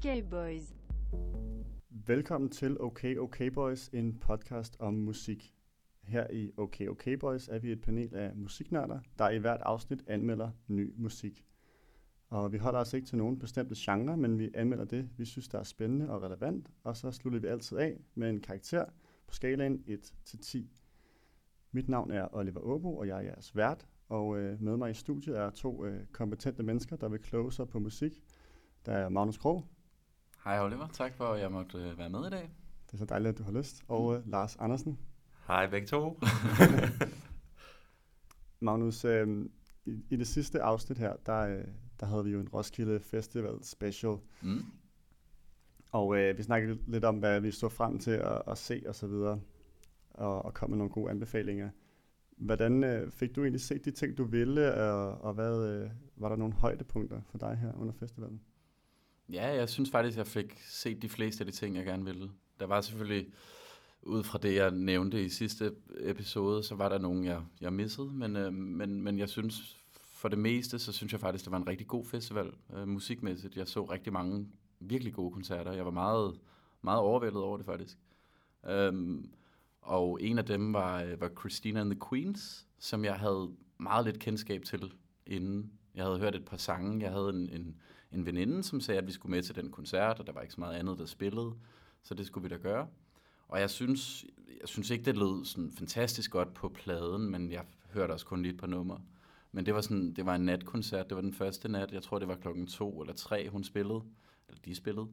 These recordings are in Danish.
Okay, boys. Velkommen til Okay Okay Boys, en podcast om musik. Her i Okay Okay Boys er vi et panel af musiknørder, der i hvert afsnit anmelder ny musik. Og vi holder os ikke til nogen bestemte genre, men vi anmelder det, vi synes, der er spændende og relevant, og så slutter vi altid af med en karakter på skalaen 1-10. Mit navn er Oliver Åbo, og jeg er jeres vært, og øh, med mig i studiet er to øh, kompetente mennesker, der vil kloge sig på musik. Der er Magnus Krog, Hej Oliver, tak for at jeg måtte øh, være med i dag. det er så dejligt, at du har lyst, og øh, Lars Andersen. Hej begge to. Magnus, øh, i, i det sidste afsnit her, der, øh, der havde vi jo en Roskilde Festival special, Mm. og øh, vi snakkede lidt om, hvad vi så frem til at, at se og så videre, og, og kom med nogle gode anbefalinger. Hvordan øh, fik du egentlig set de ting, du ville, og, og hvad, øh, var der nogle højdepunkter for dig her under festivalen? Ja, jeg synes faktisk, jeg fik set de fleste af de ting, jeg gerne ville. Der var selvfølgelig, ud fra det, jeg nævnte i sidste episode, så var der nogle, jeg, jeg missede, men, øh, men, men jeg synes, for det meste, så synes jeg faktisk, det var en rigtig god festival øh, musikmæssigt. Jeg så rigtig mange virkelig gode koncerter. Jeg var meget, meget overvældet over det faktisk. Øhm, og en af dem var, øh, var Christina and the Queens, som jeg havde meget lidt kendskab til inden. Jeg havde hørt et par sange. Jeg havde en, en, en veninde, som sagde, at vi skulle med til den koncert, og der var ikke så meget andet, der spillede. Så det skulle vi da gøre. Og jeg synes, jeg synes ikke, det lød sådan fantastisk godt på pladen, men jeg hørte også kun lige et par numre. Men det var, sådan, det var en natkoncert. Det var den første nat. Jeg tror, det var klokken to eller tre, hun spillede. Eller de spillede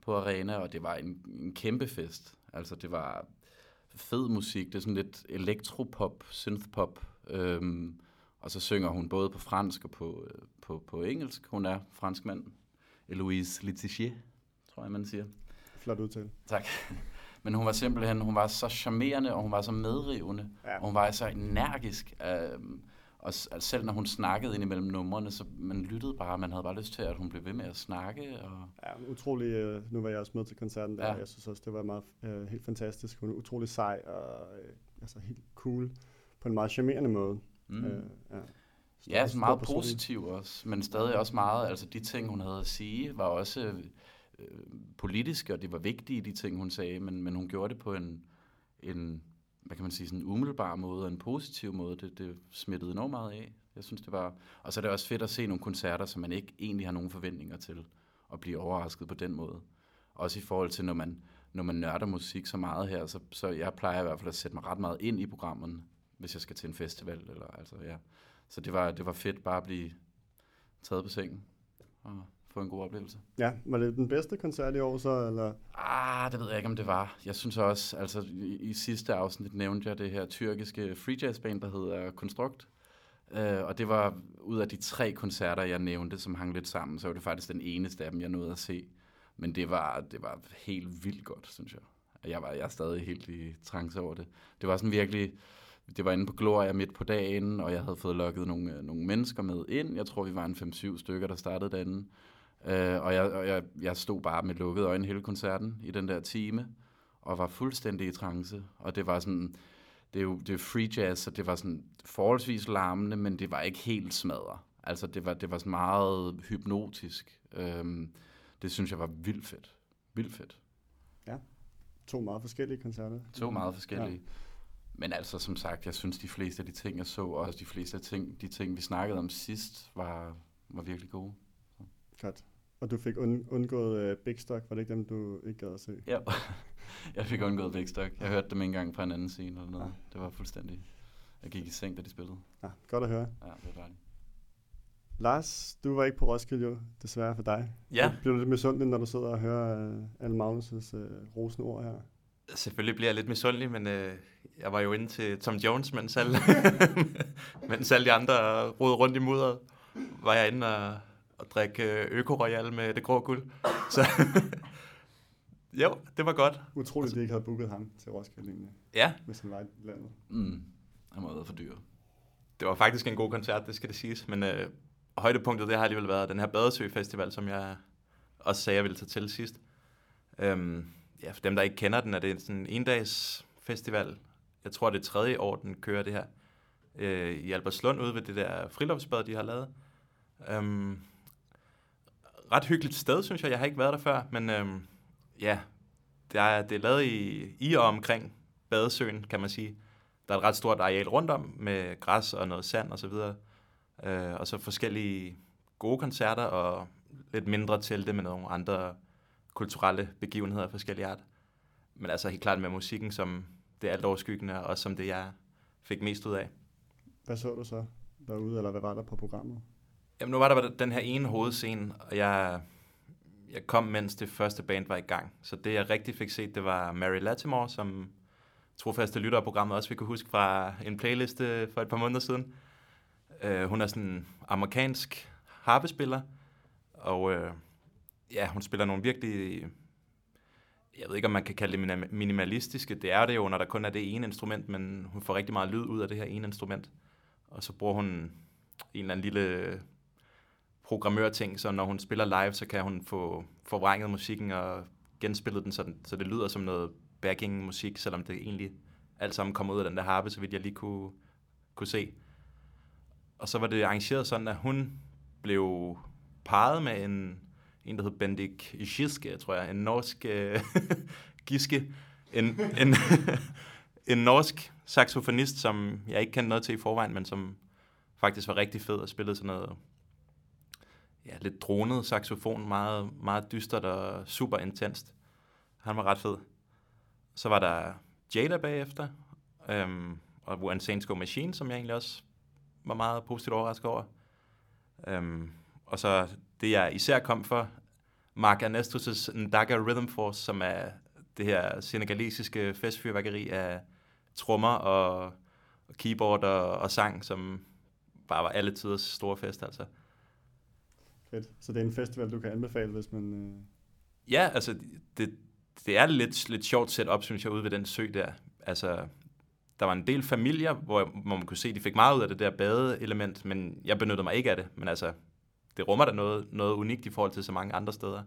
på arena, og det var en, en kæmpe fest. Altså, det var fed musik. Det er sådan lidt elektropop, synthpop. Øhm, og så synger hun både på fransk og på, øh, på, på engelsk. Hun er franskmand. Eloise Letizier, tror jeg, man siger. Flot udtale. Tak. Men hun var simpelthen, hun var så charmerende, og hun var så medrivende, Ja. og hun var så energisk. Øhm, og altså selv når hun snakkede ind imellem numrene, så man lyttede bare, man havde bare lyst til, at hun blev ved med at snakke. Og, Ja, utrolig, øh, nu var jeg også med til koncerten der, ja. jeg synes også, det var meget, øh, helt fantastisk. Hun er utrolig sej og øh, altså helt cool på en meget charmerende måde. Mm. Øh, ja. Ja, Stor- så meget stor person. positiv også, men stadig også meget, altså de ting, hun havde at sige, var også øh, politiske, og det var vigtige, de ting, hun sagde, men, men hun gjorde det på en, en, hvad kan man sige, sådan en umiddelbar måde, og en positiv måde. Det, det smittede enormt meget af. Jeg synes, det var, og så er det også fedt at se nogle koncerter, som man ikke egentlig har nogen forventninger til, og blive overrasket på den måde. Også i forhold til, når man, når man nørder musik så meget her, så, så jeg plejer i hvert fald at sætte mig ret meget ind i programmerne, hvis jeg skal til en festival, eller altså, ja. Så det var, det var fedt bare at blive taget på sengen og få en god oplevelse. Ja, var det den bedste koncert i år så, eller? Ah, det ved jeg ikke, om det var. Jeg synes også, altså i, i sidste afsnit nævnte jeg det her tyrkiske free jazz band, der hedder Construct. Uh, og det var ud af de tre koncerter, jeg nævnte, som hang lidt sammen, så var det faktisk den eneste af dem, jeg nåede at se. Men det var, det var helt vildt godt, synes jeg. Jeg var jeg er stadig helt i trance over det. Det var sådan virkelig, det var inde på Gloria midt på dagen, og jeg havde fået lukket nogle, øh, nogle mennesker med ind. Jeg tror, vi var en 5-7 stykker, der startede derinde. Øh, og jeg, og jeg, jeg stod bare med lukkede øjne hele koncerten i den der time, og var fuldstændig i trance. Og det var sådan, det er jo det er free jazz, så det var sådan forholdsvis larmende, men det var ikke helt smadret. Altså det var, det var sådan meget hypnotisk. Øhm, det synes jeg var vildt fedt. Vildt fedt. To meget forskellige koncerter. To meget forskellige. Ja. Men altså, som sagt, jeg synes, de fleste af de ting, jeg så, og også de fleste af ting, de ting, vi snakkede om sidst, var, var virkelig gode. Godt. Og du fik und- undgået uh, Big Stock, var det ikke dem, du ikke gad at se? Ja, jeg fik undgået Big Stock. Jeg hørte dem en gang på en anden scene eller noget. Det var fuldstændig... Jeg gik i seng, da de spillede. Ja, godt at høre. Ja, det var dejligt. Lars, du var ikke på Roskilde jo, desværre for dig. Ja, Bliver du lidt misundelig, når du sidder og hører uh, alle Magnus' uh, rosende ord her? Selvfølgelig bliver jeg lidt misundelig, men øh, jeg var jo inde til Tom Jones, mens alle, mens alle de andre rodede rundt i mudderet, var jeg inde og, og drikke øh, Øko Royal med det grå guld. Så jo, det var godt. Utroligt, at de ikke havde booket ham til Roskilde egentlig, Ja, hvis han var i landet. Mm. Han må have været for dyr. det var faktisk en god koncert, det skal det siges, men øh, højdepunktet det har alligevel været den her Badesø Festival, som jeg også sagde, jeg ville tage til sidst. Øhm, ja, for dem, der ikke kender den, er det sådan en endags festival. Jeg tror, det er tredje år, den kører det her. Øh, I Albertslund ude ved det der friluftsbad, de har lavet. Øhm, ret hyggeligt sted, synes jeg. Jeg har ikke været der før, men øhm, ja, det er, det er lavet i, i og omkring badesøen, kan man sige. Der er et ret stort areal rundt om, med græs og noget sand og så videre. Øh, og så forskellige gode koncerter og lidt mindre telte med nogle andre kulturelle begivenheder af forskellige art. Men altså helt klart med musikken som det alt overskyggende, og som det, jeg fik mest ud af. Hvad så du så derude, eller hvad var der på programmet? Jamen nu var der den her ene hovedscene, og jeg, jeg kom, mens det første band var i gang. Så det, jeg rigtig fik set, det var Mary Latimore, som trofaste lytter af programmet også vi kunne huske fra en playliste for et par måneder siden. Uh, hun er sådan en amerikansk harpespiller, og uh, ja, hun spiller nogle virkelig, jeg ved ikke, om man kan kalde det minimalistiske. Det er det jo, når der kun er det ene instrument, men hun får rigtig meget lyd ud af det her ene instrument. Og så bruger hun en eller anden lille programmørting, så når hun spiller live, så kan hun få forvrænget musikken og genspillet den, sådan, så det lyder som noget backing musik, selvom det egentlig alt sammen kommer ud af den der harpe, så vidt jeg lige kunne, kunne se. Og så var det arrangeret sådan, at hun blev parret med en, en der hed Bendik Giske, tror jeg, en norsk øh, giske, en, en, en norsk saxofonist, som jeg ikke kendte noget til i forvejen, men som faktisk var rigtig fed og spillede sådan noget ja, lidt dronet saxofon, meget, meget dystert og super intenst. Han var ret fed. Så var der Jada bagefter, øhm, og One Saints Go Machine, som jeg egentlig også var meget positivt overrasket over. Øhm, og så det, jeg især kom for, Mark Ernestus' Ndaga Rhythm Force, som er det her senegalesiske festfyrværkeri af trommer og, og keyboard og, og sang, som bare var alle tiders store fest, altså. Fedt. Så det er en festival, du kan anbefale, hvis man... Øh... Ja, altså, det, det er lidt, lidt sjovt setup, synes jeg, ude ved den sø der. Altså, der var en del familier, hvor, hvor man kunne se, at de fik meget ud af det der badeelement, men jeg benyttede mig ikke af det. Men altså, det rummer da noget, noget unikt i forhold til så mange andre steder.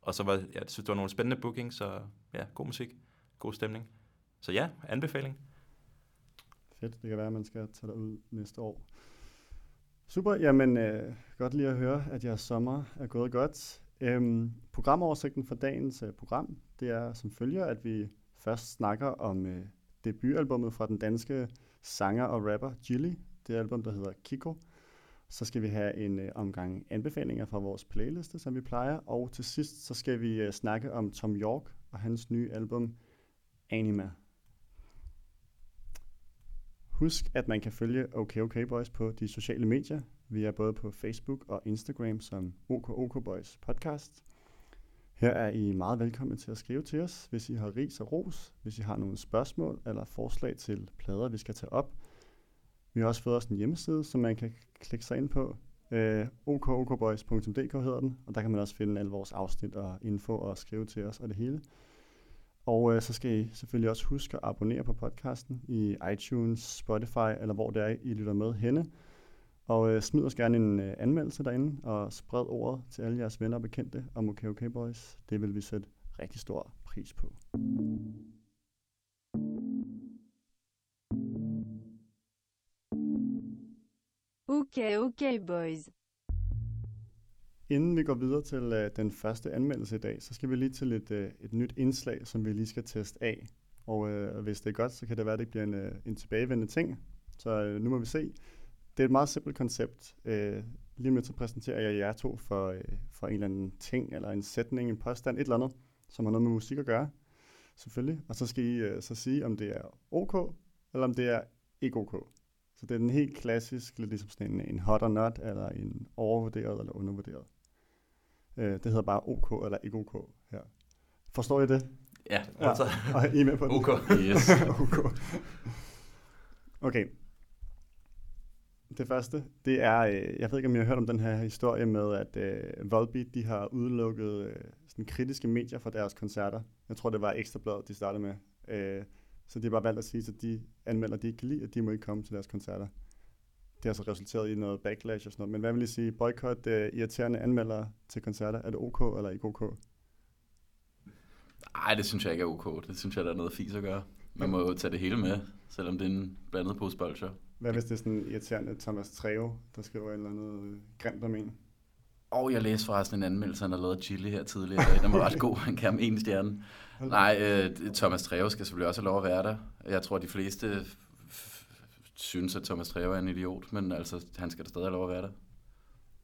Og så var, ja, jeg synes, det var nogle spændende bookings, så ja, god musik, god stemning. Så ja, anbefaling. Fedt, det kan være, at man skal tage ud næste år. Super, jamen øh, godt lige at høre, at jeres sommer er gået godt. Øhm, programoversigten for dagens øh, program, det er som følger, at vi først snakker om øh, debutalbummet fra den danske sanger og rapper Gilly, det album, der hedder Kiko. Så skal vi have en øh, omgang anbefalinger fra vores playliste, som vi plejer. Og til sidst, så skal vi øh, snakke om Tom York og hans nye album Anima. Husk, at man kan følge OK OK Boys på de sociale medier. Vi er både på Facebook og Instagram som OK OK Boys podcast. Her er I meget velkommen til at skrive til os, hvis I har ris og ros, hvis I har nogle spørgsmål eller forslag til plader, vi skal tage op. Vi har også fået os en hjemmeside, som man kan klikke sig ind på. Øh, okokboys.dk hedder den, og der kan man også finde alle vores afsnit og info og skrive til os og det hele. Og øh, så skal I selvfølgelig også huske at abonnere på podcasten i iTunes, Spotify eller hvor det er, I lytter med henne. Og øh, smid os gerne en øh, anmeldelse derinde, og spred ordet til alle jeres venner og bekendte om OK OK Boys. Det vil vi sætte rigtig stor pris på. OK okay Boys. Inden vi går videre til uh, den første anmeldelse i dag, så skal vi lige til et, uh, øh, et nyt indslag, som vi lige skal teste af. Og uh, hvis det er godt, så kan det være, at det bliver en, uh, en tilbagevendende ting. Så uh, nu må vi se. Det er et meget simpelt koncept. Uh, lige med så præsenterer jeg jer to for, uh, for en eller anden ting, eller en sætning, en påstand, et eller andet, som har noget med musik at gøre, selvfølgelig. Og så skal I uh, så sige, om det er OK, eller om det er ikke OK. Så det er den helt klassisk, lidt ligesom sådan en, en hot or not, eller en overvurderet eller undervurderet. Øh, det hedder bare OK eller ikke OK her. Forstår I det? Ja. ja. Og I er med på OK. Yes. OK. Okay. Det første, det er, øh, jeg ved ikke, om I har hørt om den her historie med, at øh, Volbeat, de har udelukket øh, sådan kritiske medier fra deres koncerter. Jeg tror, det var Ekstrabladet, de startede med. Øh, så de har bare valgt at sige til de anmelder, de ikke kan lide, at de må ikke komme til deres koncerter. Det har så resulteret i noget backlash og sådan noget. Men hvad vil I sige? Boykot uh, irriterende anmeldere til koncerter. Er det OK eller ikke OK? Nej, det synes jeg ikke er OK. Det synes jeg, der er noget fis at gøre. Man må jo tage det hele med, selvom det er en blandet pose bolcher. Hvad hvis det er sådan irriterende Thomas Treo, der skriver et eller andet øh, grimt om en? Og jeg læste forresten en anmeldelse, han har lavet Chili her tidligere. Den var ret god. Han kan en stjerne. Nej, øh, Thomas Treve skal selvfølgelig også have lov at være der. Jeg tror, de fleste synes, at Thomas Treve er en idiot, men altså, han skal da stadig have lov at være der.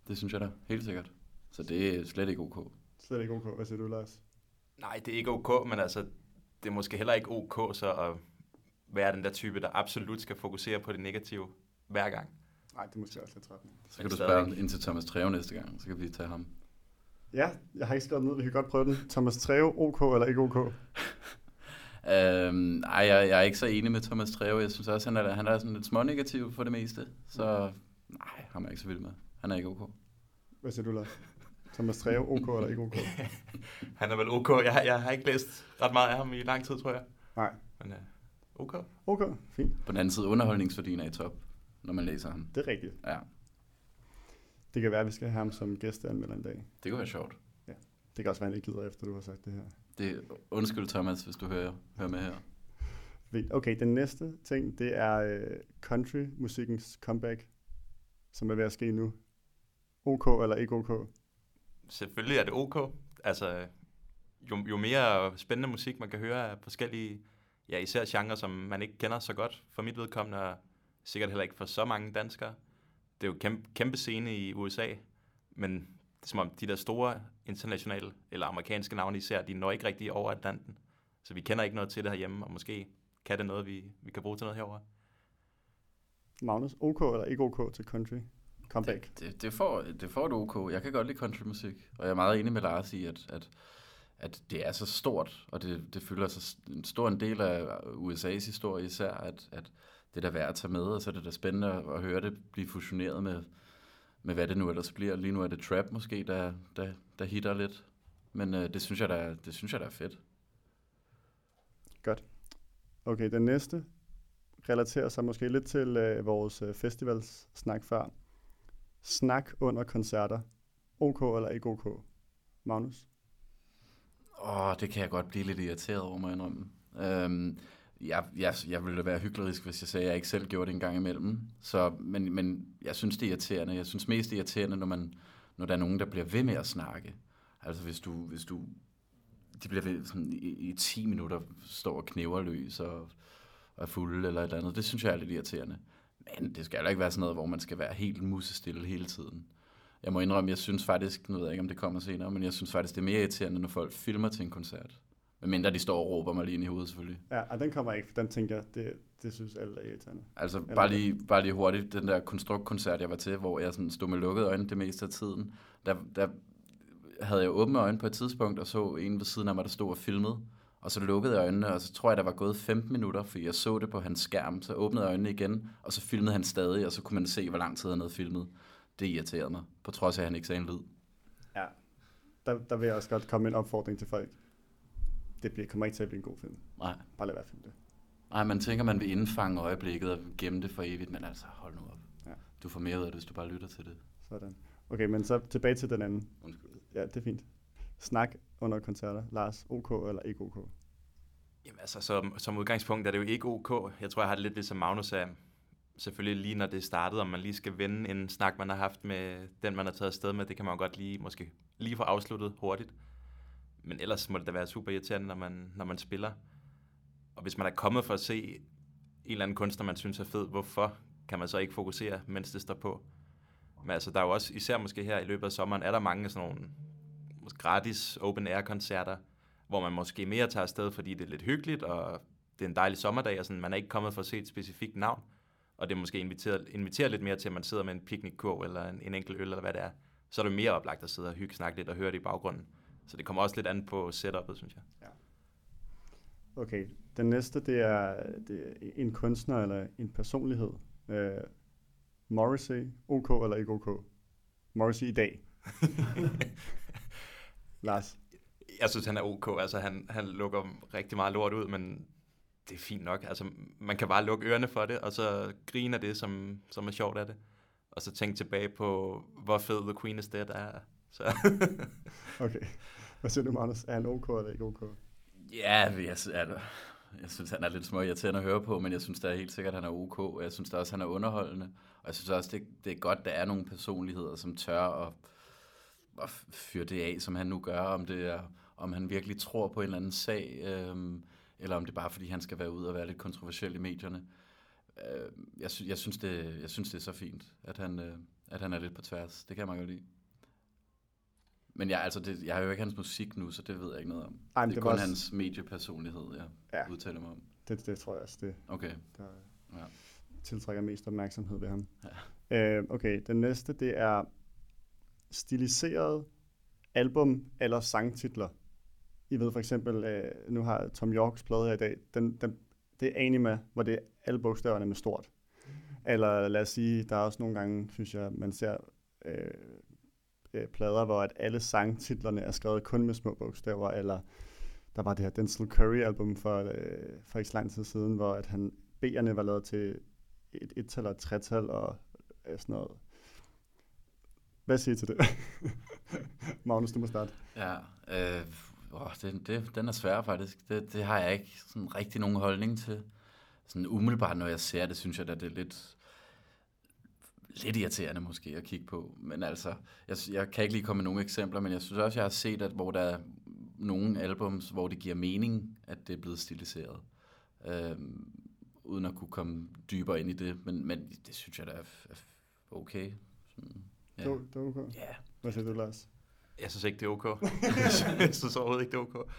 Det synes jeg da, helt sikkert. Så det er slet ikke ok. Slet ikke ok. Hvad siger du, Lars? Nej, det er ikke ok, men altså, det er måske heller ikke ok så at være den der type, der absolut skal fokusere på det negative hver gang. Nej, det er måske også lidt trættende. Så kan du spørge ind til Thomas Treve næste gang, så kan vi tage ham. Ja, jeg har ikke skrevet ned. Vi kan godt prøve den. Thomas Treve, ok eller ikke ok? Øhm, nej, jeg, jeg er ikke så enig med Thomas Treve. Jeg synes også, han er, han er sådan lidt smånegativ for det meste. Så nej, ham er jeg ikke så vild med. Han er ikke ok. Hvad siger du, Lars? Thomas Treve, ok eller ikke ok? Han er vel ok. Jeg, har- jeg har ikke læst ret meget af ham i lang tid, tror jeg. Nej. Men uh, ok. Ok, fint. På den anden side, underholdningsværdien er i top, når man læser ham. Det er rigtigt. Ja, Det kan være, at vi skal have ham som gæsteanmelder en dag. det kunne være sjovt. Det kan også være, at han ikke gider, efter du har sagt det her. Det, undskyld Thomas, hvis du hører, hører med her. Okay, den næste ting, det er øh, country-musikkens comeback, som er ved at ske nu. OK eller ikke OK? Selvfølgelig er det ok. Altså, jo, jo mere spændende musik, man kan høre af forskellige, ja, især genrer, som man ikke kender så godt, for mit vedkommende, sikkert heller ikke for så mange danskere. Det er jo kæmpe, kæmpe scene i USA, men det er som om de der store internationale, eller amerikanske navne især, de når ikke rigtig over Atlanten. Så vi kender ikke noget til det herhjemme, og måske kan det noget, vi, vi kan bruge til noget herover. Magnus, OK eller ikke OK til country? Comeback. Det, det, det, får, det får et ok. Jeg kan godt lide countrymusik, og jeg er meget enig med Lars i, at, at, at det er så stort, og det, det fylder så en stor en del af USA's historie især, at, at det er da værd at tage med, og så er det da spændende at, høre det blive fusioneret med, med, hvad det nu ellers bliver. Lige nu er det trap måske, der, der, der hitter lidt, men øh, det, synes jeg, der, det synes jeg, der er fedt. Okay, den næste relaterer sig måske lidt til øh, vores øh, festivals snak før. Snak under koncerter. OK eller ikke OK? Magnus? Åh, det kan jeg godt blive lidt irriteret over, må jeg indrømme. Øhm, jeg, jeg, jeg ville da være hyklerisk, hvis jeg sagde, at jeg ikke selv gjorde det en gang imellem. Så, men, men jeg synes, det er irriterende. Jeg synes mest, det er irriterende, når, man, når der er nogen, der bliver ved med at snakke. Altså hvis du, hvis du de bliver ved sådan, i, i 10 minutter står og knæver løs og, og er fulde eller et eller andet. Det synes jeg er lidt irriterende. Men det skal heller ikke være sådan noget, hvor man skal være helt musestille hele tiden. Jeg må indrømme, jeg synes faktisk, nu ved jeg ikke, om det kommer senere, men jeg synes faktisk, det er mere irriterende, når folk filmer til en koncert. Medmindre de står og råber mig lige ind i hovedet, selvfølgelig. Ja, og den kommer ikke, for den tænker jeg, det, det synes alle er irriterende. Altså, Eller bare hvad? lige, bare lige hurtigt, den der konstruktkoncert, jeg var til, hvor jeg sådan stod med lukkede øjne det meste af tiden, der, der havde jeg åbne øjne på et tidspunkt, og så en ved siden af mig, der stod og filmede. Og så lukkede jeg øjnene, og så tror jeg, der var gået 15 minutter, fordi jeg så det på hans skærm. Så åbnede jeg øjnene igen, og så filmede han stadig, og så kunne man se, hvor lang tid han havde filmet. Det irriterede mig, på trods af, at han ikke sagde en lyd. Ja, der, der vil jeg også godt komme en opfordring til folk. Det bliver, kommer ikke til at blive en god film. Nej. Bare lad være at filme det. Nej, man tænker, man vil indfange øjeblikket og gemme det for evigt, men altså, hold nu op. Ja. Du får mere ud af det, hvis du bare lytter til det. Sådan. Okay, men så tilbage til den anden. Undskyld. Ja, det er fint. Snak under koncerter. Lars, OK eller ikke OK? Jamen altså, som, som udgangspunkt er det jo ikke ok. Jeg tror, jeg har det lidt ligesom Magnus sagde. Selvfølgelig lige når det startede, om man lige skal vende en snak, man har haft med den, man har taget afsted med, det kan man jo godt lige, måske lige få afsluttet hurtigt. Men ellers må det da være super irriterende, når man, når man spiller. Og hvis man er kommet for at se en eller anden kunstner, man synes er fed, hvorfor kan man så ikke fokusere, mens det står på? Men altså, der er jo også, især måske her i løbet af sommeren, er der mange sådan nogle måske gratis open air koncerter, hvor man måske mere tager afsted, fordi det er lidt hyggeligt, og det er en dejlig sommerdag, og sådan, man er ikke kommet for at se et specifikt navn, og det måske inviterer, inviterer lidt mere til, at man sidder med en picnickurv, eller en, en enkelt øl, eller hvad det er, så er det mere oplagt at sidde og hygge, snakke lidt og høre det i baggrunden. Så det kommer også lidt an på setupet, synes jeg. Okay, den næste, det er, det er en kunstner eller en personlighed. Uh, Morrissey, OK eller ikke OK? Morrissey i dag. Lars. Jeg synes, han er ok. Altså, han, han lukker rigtig meget lort ud, men det er fint nok. Altså, man kan bare lukke ørerne for det, og så grine af det, som, som er sjovt af det. Og så tænke tilbage på, hvor fed The Queen is Dead er. Så. Okay. Hvad siger du, Magnus? Er han OK eller ikke OK? Ja, jeg, sy- jeg synes, han er lidt små irriterende at høre på, men jeg synes da helt sikkert, at han er ok. Og jeg synes da også, at han er underholdende. Og jeg synes også, det, det er godt, der er nogle personligheder, som tør at, at fyre det af, som han nu gør, om det er, om han virkelig tror på en eller anden sag, øhm, eller om det er bare fordi, han skal være ude og være lidt kontroversiel i medierne. Øh, jeg, sy- jeg, synes det, jeg synes, det er så fint, at han, øh, at han er lidt på tværs. Det kan man godt lide. Men jeg, altså det, jeg har jo ikke hans musik nu, så det ved jeg ikke noget om. Ej, det er det kun også- hans mediepersonlighed, jeg ja. udtaler mig om. Det, det tror jeg også, det Okay, der Ja. tiltrækker mest opmærksomhed ved ham. Ja. Øh, okay, den næste, det er stiliseret album eller sangtitler. I ved for eksempel, øh, nu har Tom Yorks plade her i dag, den, den, det er Anima, hvor det er alle bogstaverne med stort. Eller lad os sige, der er også nogle gange, synes jeg, man ser øh, øh, plader, hvor at alle sangtitlerne er skrevet kun med små bogstaver, eller der var det her Denzel Curry-album for, øh, for ikke så lang tid siden, hvor at han, B'erne var lavet til et et-tal og et tretal og øh, sådan noget. Hvad siger I til det? Magnus, du må starte. Ja, øh, åh, det, det, den er svær faktisk. Det, det har jeg ikke sådan rigtig nogen holdning til. Sådan umiddelbart, når jeg ser det, synes jeg, at det er lidt, lidt irriterende måske at kigge på. Men altså, jeg, jeg kan ikke lige komme med nogle eksempler, men jeg synes også, jeg har set, at hvor der er nogle albums, hvor det giver mening, at det er blevet stiliseret. Øhm, uden at kunne komme dybere ind i det. Men, men det synes jeg da er, er okay. Sådan, Ja. du er okay. Ja, Hvad siger du, Lars? Jeg synes ikke, det er ok. jeg synes overhovedet ikke, det er ok.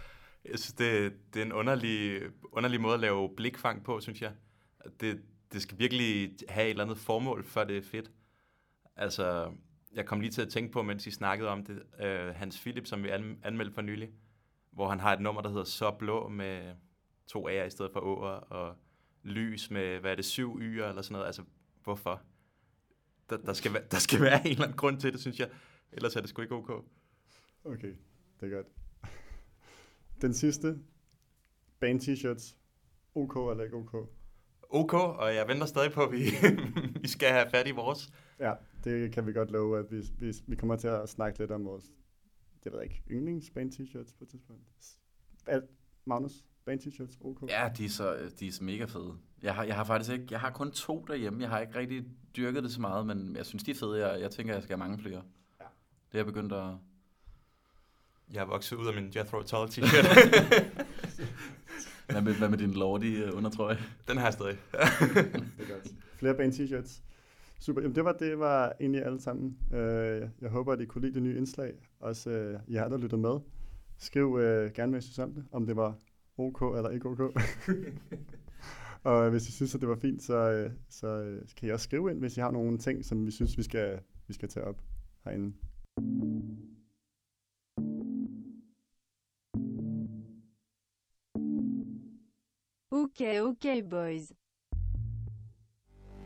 Jeg synes, det, det er en underlig, underlig måde at lave blikfang på, synes jeg. Det, det skal virkelig have et eller andet formål, før det er fedt. Altså, jeg kom lige til at tænke på, mens I snakkede om det, øh, Hans Philip, som vi an, anmeldte for nylig, hvor han har et nummer, der hedder Så Blå med to A'er i stedet for O'er, og lys med, hvad er det, syv Y'er eller sådan noget. Altså, hvorfor? Der, der, skal, være, der skal være en eller anden grund til det, synes jeg. Ellers er det sgu ikke ok. Okay, det er godt. Den sidste. Band t-shirts. OK eller ikke OK? Ok, og jeg venter stadig på, at vi, vi skal have fat i vores. Ja, det kan vi godt love, at vi, vi, vi kommer til at snakke lidt om vores, det ved jeg ikke, yndlingsband t-shirts på et tidspunkt. Alt, Magnus, band t-shirts, OK? Ja, de er, så, de er så mega fede. Jeg har, jeg har faktisk ikke, jeg har kun to derhjemme. Jeg har ikke rigtig dyrket det så meget, men jeg synes, de er fede. Jeg, jeg tænker, jeg skal have mange flere. Ja. Det er jeg begyndt at... Jeg er vokset ud af min Jethro Tull t-shirt. Hvad med, hvad med din lortige undertrøje? Den har jeg stadig. Det er godt. Flere band t-shirts. Super. Jamen, det var, det var egentlig alle sammen. Øh, jeg håber, at I kunne lide det nye indslag. Også øh, jer, der lytter med. Skriv øh, gerne, hvad I synes om det. Om det var OK eller ikke OK. og hvis I synes, at det var fint, så, øh, så øh, kan I også skrive ind, hvis I har nogle ting, som vi synes, vi skal, vi skal tage op herinde. Okay, okay, boys.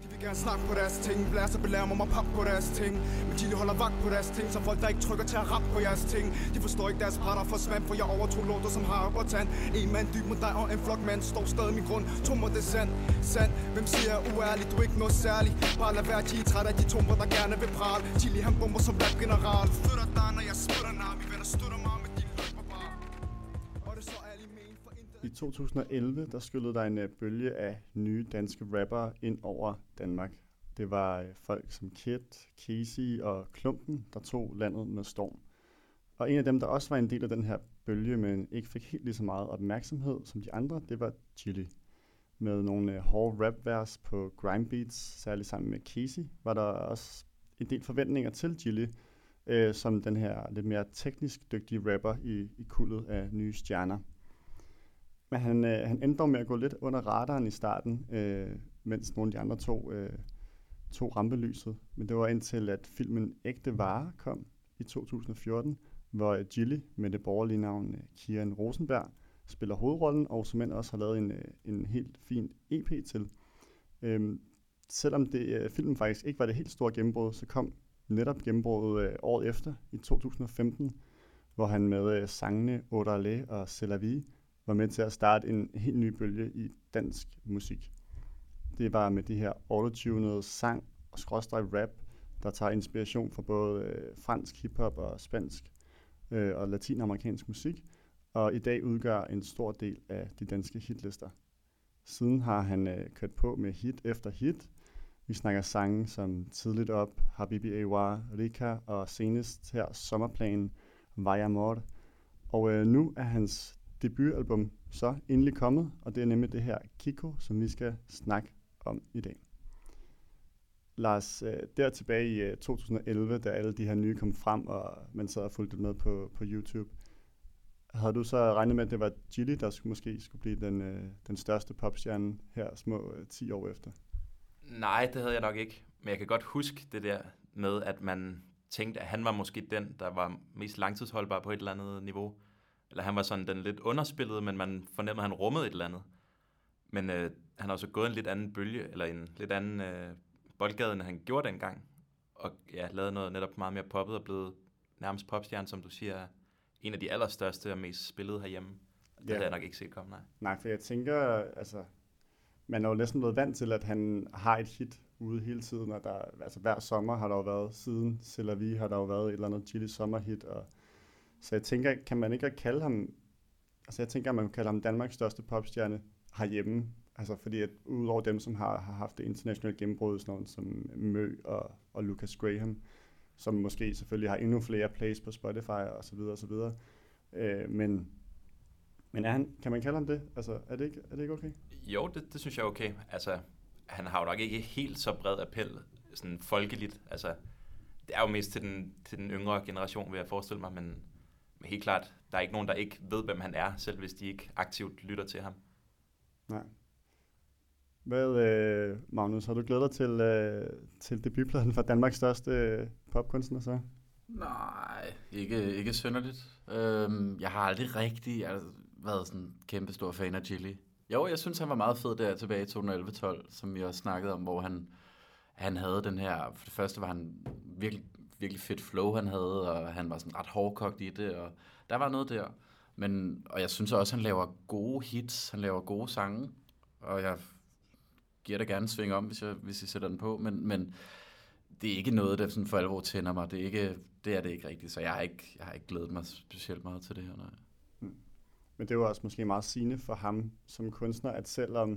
De vil gerne snakke på deres ting, blære sig belære mig pap på deres ting. Men de holder vagt på deres ting, så folk der ikke trykker til at rappe på jeres ting. De forstår ikke deres parter svamp for jeg overtog lortet som har på tand. En mand dyb mod dig og en flok mand står stadig min grund. Tummer det sand Sand, Hvem siger jeg uærlig, du er ikke noget særligt Bare lad være, de er træt af de tummer der gerne vil prale. Chili han bomber som rap general Flytter dig, når jeg spytter nar vi venner støtter mig, I 2011, der skyllede der en øh, bølge af nye danske rappere ind over Danmark. Det var øh, folk som Kid, Casey og Klumpen, der tog landet med storm. Og en af dem, der også var en del af den her bølge, men ikke fik helt lige så meget opmærksomhed som de andre, det var Chili. Med nogle øh, hårde rap-vers på grime beats, særligt sammen med Casey, var der også en del forventninger til Chili, øh, som den her lidt mere teknisk dygtige rapper i, i kuldet af nye stjerner. Men han, øh, han endte dog med at gå lidt under radaren i starten, øh, mens nogle af de andre to øh, tog rampelyset. Men det var indtil, at filmen Ægte Vare kom i 2014, hvor øh, Gilly med det borgerlige navn Kieran Kian Rosenberg spiller hovedrollen, og som også har lavet en, øh, en helt fin EP til. Øhm, selvom det, øh, filmen faktisk ikke var det helt store gennembrud, så kom netop gennembruddet øh, året efter, i 2015, hvor han med øh, sangene Odalé og C'est la vie var med til at starte en helt ny bølge i dansk musik. Det var med de her autotunede sang og skråstrej rap, der tager inspiration fra både øh, fransk hiphop og spansk øh, og latinamerikansk musik, og i dag udgør en stor del af de danske hitlister. Siden har han øh, kørt på med hit efter hit, Vi snakker sange som Tidligt Op, Habibi Awa, Rika og senest her Sommerplanen, Vaya Mor. Og øh, nu er hans debutalbum så endelig kommet, og det er nemlig det her Kiko, som vi skal snakke om i dag. Lars, øh, der tilbage i øh, 2011, da alle de her nye kom frem, og man sad og fulgte med på, på YouTube, havde du så regnet med, at det var Gilly, der skulle, måske skulle blive den, øh, den største popstjerne her små 10 år efter? Nej, det havde jeg nok ikke. Men jeg kan godt huske det der med, at man tænkte, at han var måske den, der var mest langtidsholdbar på et eller andet niveau. Eller han var sådan den lidt underspillede, men man fornemmede, at han rummede et eller andet. Men øh, han har også gået en lidt anden bølge, eller en lidt anden øh, boldgade, end han gjorde dengang. Og ja, lavet noget netop meget mere poppet og blevet nærmest popstjerne, som du siger, en af de allerstørste og mest spillede herhjemme. Det Ja. havde jeg nok ikke set komme, nej. Nej, for jeg tænker, altså, man er jo næsten blevet vant til, at han har et hit ude hele tiden, og der, altså hver sommer har der jo været, siden C'est la Vie har der jo været et eller andet Chili sommerhit, og så jeg tænker, kan man ikke kalde ham, altså jeg tænker, at man kan kalde ham Danmarks største popstjerne herhjemme, altså fordi at udover dem, som har, har haft det internationale gennembrud, sådan nogen som Mø og, og Lucas Graham, som måske selvfølgelig har endnu flere plays på Spotify og så videre og så videre, øh, men men er han, kan man kalde ham det? Altså, er det ikke, er det ikke okay? Jo, det, det synes jeg er okay. Altså, han har jo nok ikke helt så bred appel, sådan folkeligt. Altså, det er jo mest til den, til den yngre generation, vil jeg forestille mig, men, men helt klart, der er ikke nogen, der ikke ved, hvem han er, selv hvis de ikke aktivt lytter til ham. Nej. Hvad, øh, Magnus, har du glædet dig til, øh, til debutpladen fra Danmarks største øh, popkunstner så? Nej, ikke, ikke synderligt. Øhm, jeg har aldrig rigtig altså, været sådan en kæmpe stor fan af Chili. Jo, jeg synes, han var meget fed der tilbage i 2011-12, som vi også snakkede om, hvor han, han havde den her... For det første var han virkelig, virkelig fedt flow, han havde, og han var sådan ret hårdkogt i det, og der var noget der. Men, og jeg synes også, han laver gode hits, han laver gode sange, og jeg giver da gerne en sving om, hvis jeg, hvis jeg sætter den på, men, men det er ikke noget, der sådan for alvor tænder mig. Det er, ikke, det er det ikke rigtigt, så jeg har ikke, jeg har ikke glædet mig specielt meget til det her. Nej. Hmm. Men det var også måske meget sigende for ham som kunstner, at selvom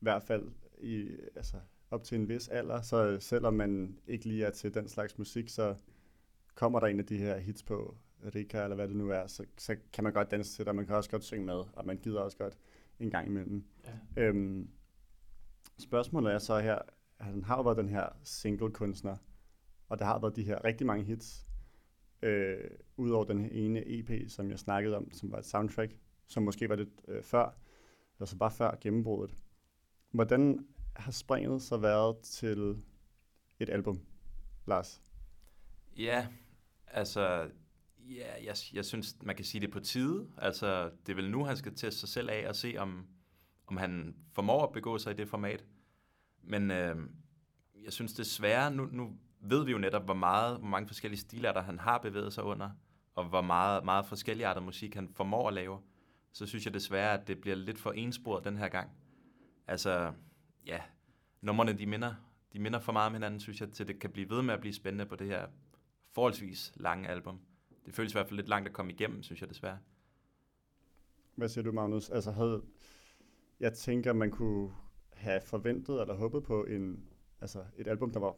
i hvert fald i, altså, op til en vis alder, så selvom man ikke lige er til den slags musik, så kommer der en af de her hits på Rika, eller hvad det nu er, så, så kan man godt danse til det, og man kan også godt synge med, og man gider også godt en gang imellem. Ja. Øhm, spørgsmålet er så her, han har jo været den her single-kunstner, og der har været de her rigtig mange hits, øh, udover den her ene EP, som jeg snakkede om, som var et soundtrack, som måske var lidt øh, før, altså bare før gennembruddet. Hvordan har springet så været til et album, Lars? Ja, altså, ja, jeg, jeg synes, man kan sige det på tide. Altså, det er vel nu, han skal teste sig selv af og se, om, om han formår at begå sig i det format. Men øh, jeg synes desværre, nu, nu ved vi jo netop, hvor, meget, hvor mange forskellige stilarter han har bevæget sig under, og hvor meget, meget forskellige arter musik han formår at lave. Så synes jeg desværre, at det bliver lidt for ensporet den her gang. Altså, ja, nummerne de minder, de minder for meget om hinanden, synes jeg, til det kan blive ved med at blive spændende på det her forholdsvis lange album. Det føles i hvert fald lidt langt at komme igennem, synes jeg desværre. Hvad siger du, Magnus? Altså, havde, jeg tænker, man kunne have forventet eller håbet på en, altså et album, der var,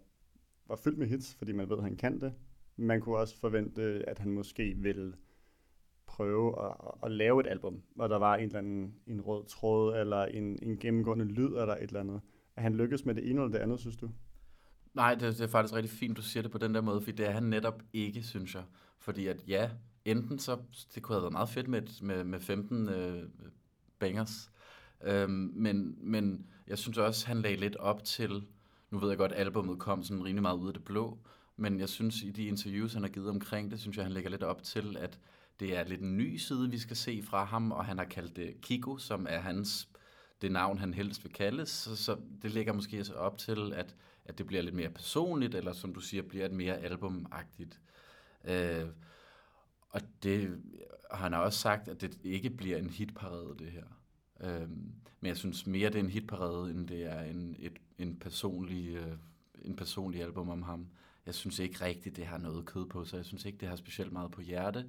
var fyldt med hits, fordi man ved, at han kan det. Man kunne også forvente, at han måske ville prøve at, at lave et album, hvor der var en eller anden en rød tråd, eller en, en gennemgående lyd, eller et eller andet. Er han lykkedes med det ene eller det andet, synes du? Nej, det, det er faktisk rigtig fint, du siger det på den der måde, for det er han netop ikke, synes jeg. Fordi at ja, enten så, det kunne have været meget fedt med, et- med, med 15 øh, bangers, øhm, men, men jeg synes også, han lagde lidt op til, nu ved jeg godt, albumet kom sådan rimelig meget ud af det blå, men jeg synes, i de interviews, han har givet omkring det, synes jeg, han lægger lidt op til, at det er lidt en ny side, vi skal se fra ham, og han har kaldt det Kiko, som er hans, det navn, han helst vil kaldes, så, så det lægger måske op til, at, at det bliver lidt mere personligt, eller som du siger, bliver et mere albumagtigt. Øh, og det han har også sagt, at det ikke bliver en hitparade, det her. Øh, men jeg synes mere, det er en hitparade, end det er en, et, en, personlig, øh, en personlig album om ham. Jeg synes ikke rigtigt, det har noget kød på sig. Jeg synes ikke, det har specielt meget på hjerte.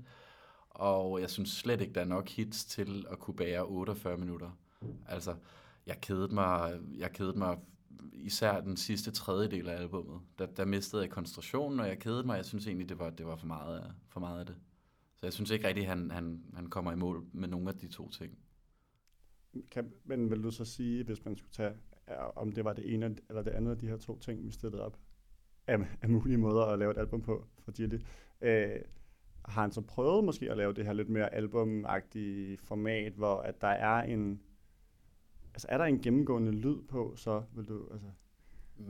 Og jeg synes slet ikke, der er nok hits til at kunne bære 48 minutter. Altså, jeg kedede mig, jeg kedede mig især den sidste tredjedel af albummet, der, der mistede jeg koncentrationen, og jeg kedede mig. Jeg synes egentlig, det var, det var for, meget af, for meget af det. Så jeg synes ikke rigtigt, han, han, han kommer i mål med nogle af de to ting. Kan, men vil du så sige, hvis man skulle tage, om det var det ene eller det andet af de her to ting, vi stillede op, af, af mulige måder at lave et album på for Gilly, øh, har han så prøvet måske at lave det her lidt mere albumagtige format, hvor at der er en, altså er der en gennemgående lyd på, så vil du, altså,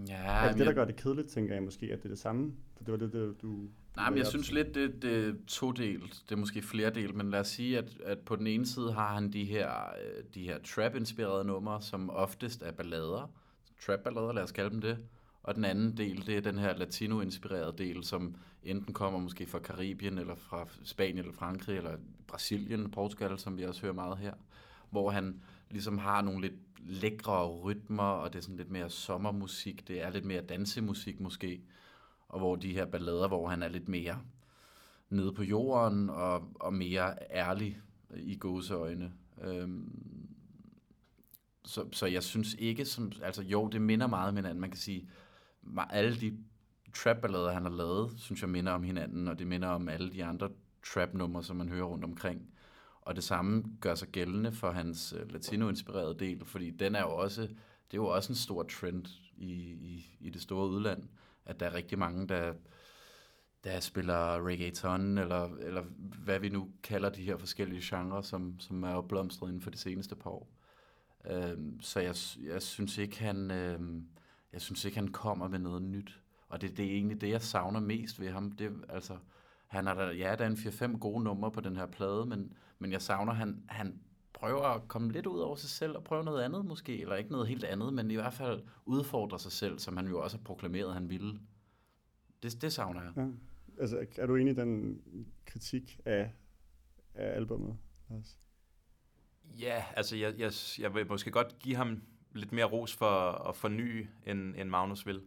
Ja, er det det, der gør det kedeligt, tænker jeg måske, at det er det samme? For det var det, det du... Nej, men jeg synes til. lidt, det, det er todelt. Det er måske flere del, men lad os sige, at, at på den ene side har han de her, øh, de her trap-inspirerede numre, som oftest er ballader. Trap-ballader, lad os kalde dem det. Og den anden del, det er den her latino-inspirerede del, som enten kommer måske fra Karibien, eller fra Spanien, eller Frankrig, eller Brasilien, Portugal, som vi også hører meget her. Hvor han ligesom har nogle lidt lækre rytmer, og det er sådan lidt mere sommermusik, det er lidt mere dansemusik måske og hvor de her ballader, hvor han er lidt mere nede på jorden og, og mere ærlig i gåseøjne. Øhm, så, så jeg synes ikke, som, altså jo, det minder meget om hinanden. Man kan sige, alle de trap-ballader, han har lavet, synes jeg minder om hinanden, og det minder om alle de andre trap-numre, som man hører rundt omkring. Og det samme gør sig gældende for hans øh, latino-inspirerede del, fordi den er jo også, det er jo også en stor trend i, i, i det store udland, at der er rigtig mange, der, der spiller reggaeton, eller, eller hvad vi nu kalder de her forskellige genrer, som, som er opblomstret blomstret inden for de seneste par år. Øhm, så jeg, jeg synes ikke, han, øhm, jeg synes ikke, han kommer med noget nyt. Og det, det er egentlig det, jeg savner mest ved ham. Det, altså, han har da, ja, der er en 4-5 gode numre på den her plade, men, men jeg savner, han, han prøver at komme lidt ud over sig selv og prøve noget andet måske, eller ikke noget helt andet, men i hvert fald udfordre sig selv, som han jo også har proklameret, han ville. Det, det savner jeg. Ja. Altså, er du enig i den kritik af, af albummet? Lars? Ja, altså jeg, jeg, jeg vil måske godt give ham lidt mere ros for at forny, end, end Magnus vil.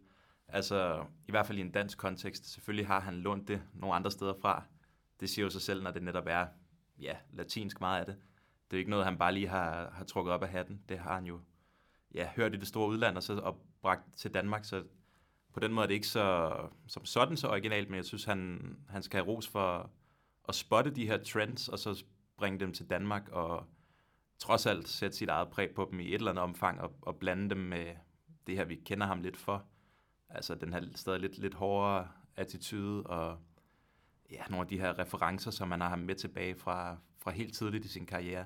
Altså i hvert fald i en dansk kontekst. Selvfølgelig har han lånt det nogle andre steder fra. Det siger jo sig selv, når det netop er ja, latinsk meget af det. Det er jo ikke noget, han bare lige har, har trukket op af hatten. Det har han jo ja, hørt i det store udland og, så, og bragt til Danmark. Så på den måde er det ikke så, som sådan så originalt, men jeg synes, han, han skal have ros for at spotte de her trends, og så bringe dem til Danmark og trods alt sætte sit eget præg på dem i et eller andet omfang og, og blande dem med det her, vi kender ham lidt for. Altså den her stadig lidt, lidt hårdere attitude og ja, nogle af de her referencer, som man har ham med tilbage fra, fra helt tidligt i sin karriere.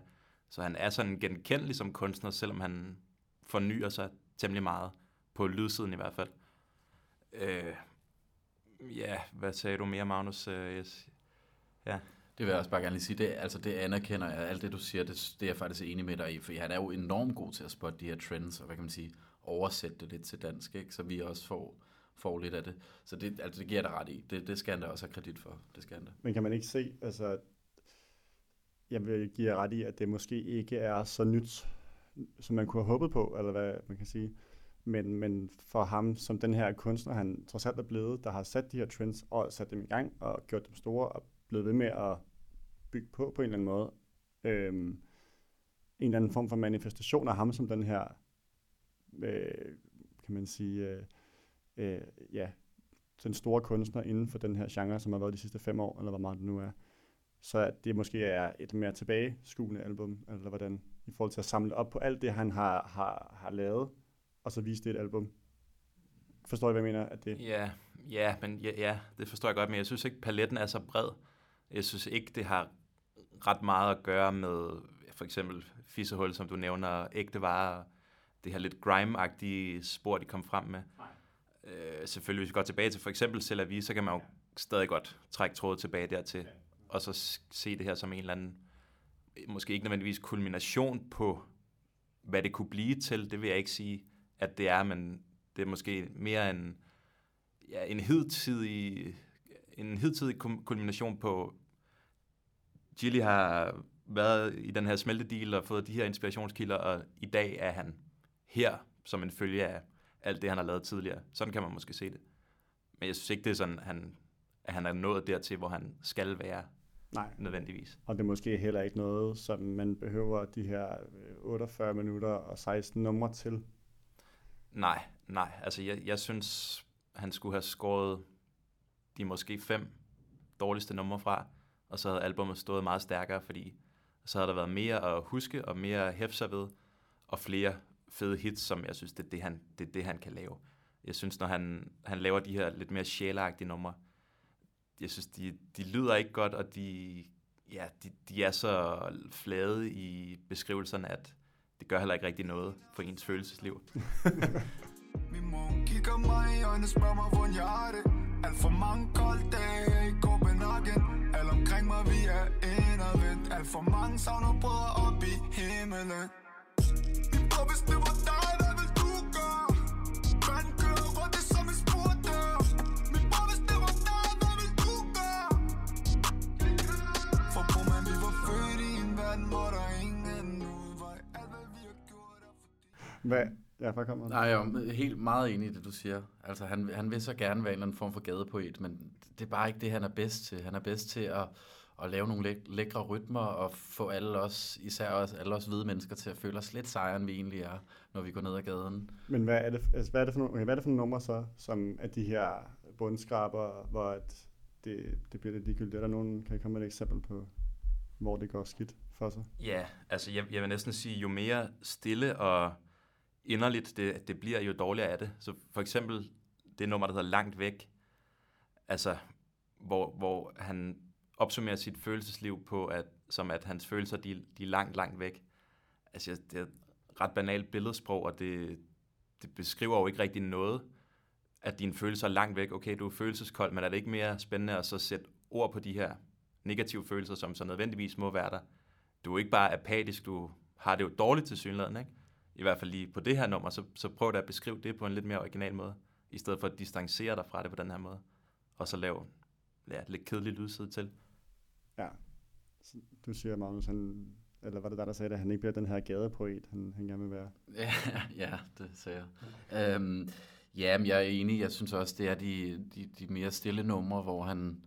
Så han er sådan genkendelig som kunstner, selvom han fornyer sig temmelig meget, på lydsiden i hvert fald. Øh, ja, hvad sagde du mere, Magnus? Øh, yes. Ja. Det vil jeg også bare gerne lige sige. Det, altså, det anerkender jeg. Alt det, du siger, det, det er jeg faktisk enig med dig i. For han er jo enormt god til at spotte de her trends, og hvad kan man sige, oversætte det lidt til dansk, ikke? så vi også får, får lidt af det. Så det, altså, det giver jeg dig ret i. Det, det skal han da også have kredit for. Det skal han da. Men kan man ikke se, altså, jeg vil give jer ret i, at det måske ikke er så nyt, som man kunne have håbet på, eller hvad man kan sige. Men, men for ham, som den her kunstner, han trods alt er blevet, der har sat de her trends og sat dem i gang og gjort dem store og blevet ved med at bygge på på en eller anden måde. Øhm, en eller anden form for manifestation af ham som den her, øh, kan man sige, øh, øh, ja, den store kunstner inden for den her genre, som har været de sidste fem år, eller hvor meget det nu er. Så at det måske er et mere tilbageskuende album, eller hvordan, i forhold til at samle op på alt det, han har, har, har lavet, og så vise det et album. Forstår I, hvad jeg mener? At det, Ja, ja, men ja, ja, det forstår jeg godt, men jeg synes ikke, paletten er så bred. Jeg synes ikke, det har ret meget at gøre med for eksempel fissehul, som du nævner, ægte varer, det her lidt grime-agtige spor, de kom frem med. Øh, selvfølgelig, hvis vi går tilbage til for eksempel Tel Aviv, så kan man jo stadig godt trække trådet tilbage dertil, og så se det her som en eller anden, måske ikke nødvendigvis kulmination på, hvad det kunne blive til, det vil jeg ikke sige, at det er, men det er måske mere en, ja, en hidtidig, en hidtidig kulmination på, Gilly har været i den her smeltedeal og fået de her inspirationskilder, og i dag er han her som en følge af alt det, han har lavet tidligere. Sådan kan man måske se det. Men jeg synes ikke, det er sådan, han, at han er nået dertil, hvor han skal være nej, nødvendigvis. og det er måske heller ikke noget, som man behøver de her øh, 48 minutter og 16 numre til. Nej, nej. Altså, jeg, jeg synes, han skulle have skåret de måske fem dårligste numre fra, og så havde albumet stået meget stærkere, fordi så havde der været mere at huske, og mere at hæfte sig ved, og flere fede hits, som jeg synes, det er det, han, det, er det, han kan lave. Jeg synes, når han, han laver de her lidt mere sjæleagtige numre, jeg synes, de, de lyder ikke godt, og de, ja, de, de er så flade i beskrivelserne, at det gør heller ikke rigtig noget for ens følelsesliv. Min mor kigger mig i øjnene, spørger mig, hvordan jeg har det alt for mange kolde dage i Copenhagen Alt omkring mig, vi er indadvendt Alt for mange savner brødre op i himmelen Min bror, hvis det var dig, hvad vil du gøre? Verden kører rundt, det som en spurdør Min bror, hvis det var dig, hvad vil du gøre? For bror, man, vi var født i en verden, hvor der ingen udvej Alt hvad vi har gjort er fordi Hvad? Ja, hvad kommer Nej, jeg er helt meget enig i det, du siger. Altså, han, han vil så gerne være en eller anden form for gadepoet, men det er bare ikke det, han er bedst til. Han er bedst til at, at lave nogle læk- lækre rytmer og få alle os, især os, alle os hvide mennesker, til at føle os lidt sejere, end vi egentlig er, når vi går ned ad gaden. Men hvad er det, altså, hvad er det for nogle, okay, hvad er det for nogle numre så, som er de her bundskraber, hvor at det, det bliver lidt ligegyldigt? Er der nogen, kan I komme med et eksempel på, hvor det går skidt for sig? Ja, altså jeg, jeg vil næsten sige, jo mere stille og inderligt det, det bliver, jo dårligere er det. Så for eksempel det nummer, der hedder Langt Væk, altså hvor, hvor han opsummerer sit følelsesliv på, at, som at hans følelser, de, de er langt, langt væk. Altså det er et ret banalt billedsprog, og det, det beskriver jo ikke rigtig noget, at dine følelser er langt væk. Okay, du er følelseskold, men er det ikke mere spændende at så sætte ord på de her negative følelser, som så nødvendigvis må være der? Du er ikke bare apatisk, du har det jo dårligt til synligheden, ikke? I hvert fald lige på det her nummer, så, så prøv da at beskrive det på en lidt mere original måde, i stedet for at distancere dig fra det på den her måde, og så lave ja, lidt kedelig lydside til. Ja. Så Du siger, Magnus, han, eller var det der, der sagde, at han ikke bliver den her gadepoet, han, han gerne vil være? Ja, ja det sagde jeg. Øhm, ja, men jeg er enig. Jeg synes også, det er de, de, de mere stille numre, hvor han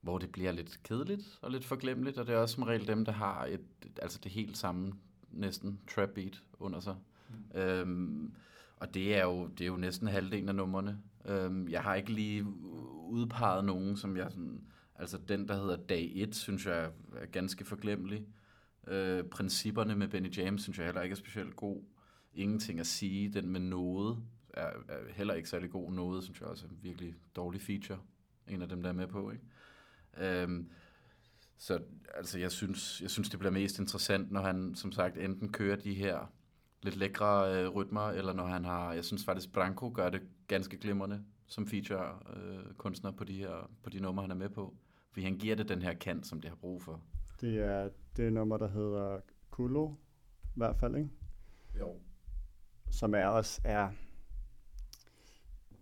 hvor det bliver lidt kedeligt og lidt forglemmeligt, og det er også som regel dem, der har et, altså det helt samme næsten trap beat under sig. Mm. Øhm, og det er, jo, det er jo næsten halvdelen af numrene. Øhm, jeg har ikke lige udpeget nogen, som jeg sådan... Altså den, der hedder Dag 1, synes jeg er, ganske forglemmelig. Øh, principperne med Benny James, synes jeg heller ikke er specielt god. Ingenting at sige. Den med noget er, er heller ikke særlig god. Noget, synes jeg også er en virkelig dårlig feature. En af dem, der er med på, ikke? Øhm, så altså, jeg synes, jeg synes, det bliver mest interessant, når han, som sagt, enten kører de her lidt lækre øh, rytmer, eller når han har, jeg synes faktisk, Branko gør det ganske glimrende som feature øh, kunstner på de her på de numre, han er med på. Fordi han giver det den her kant, som det har brug for. Det er det nummer, der hedder Kulo, i hvert fald, ikke? Jo. Som er også er...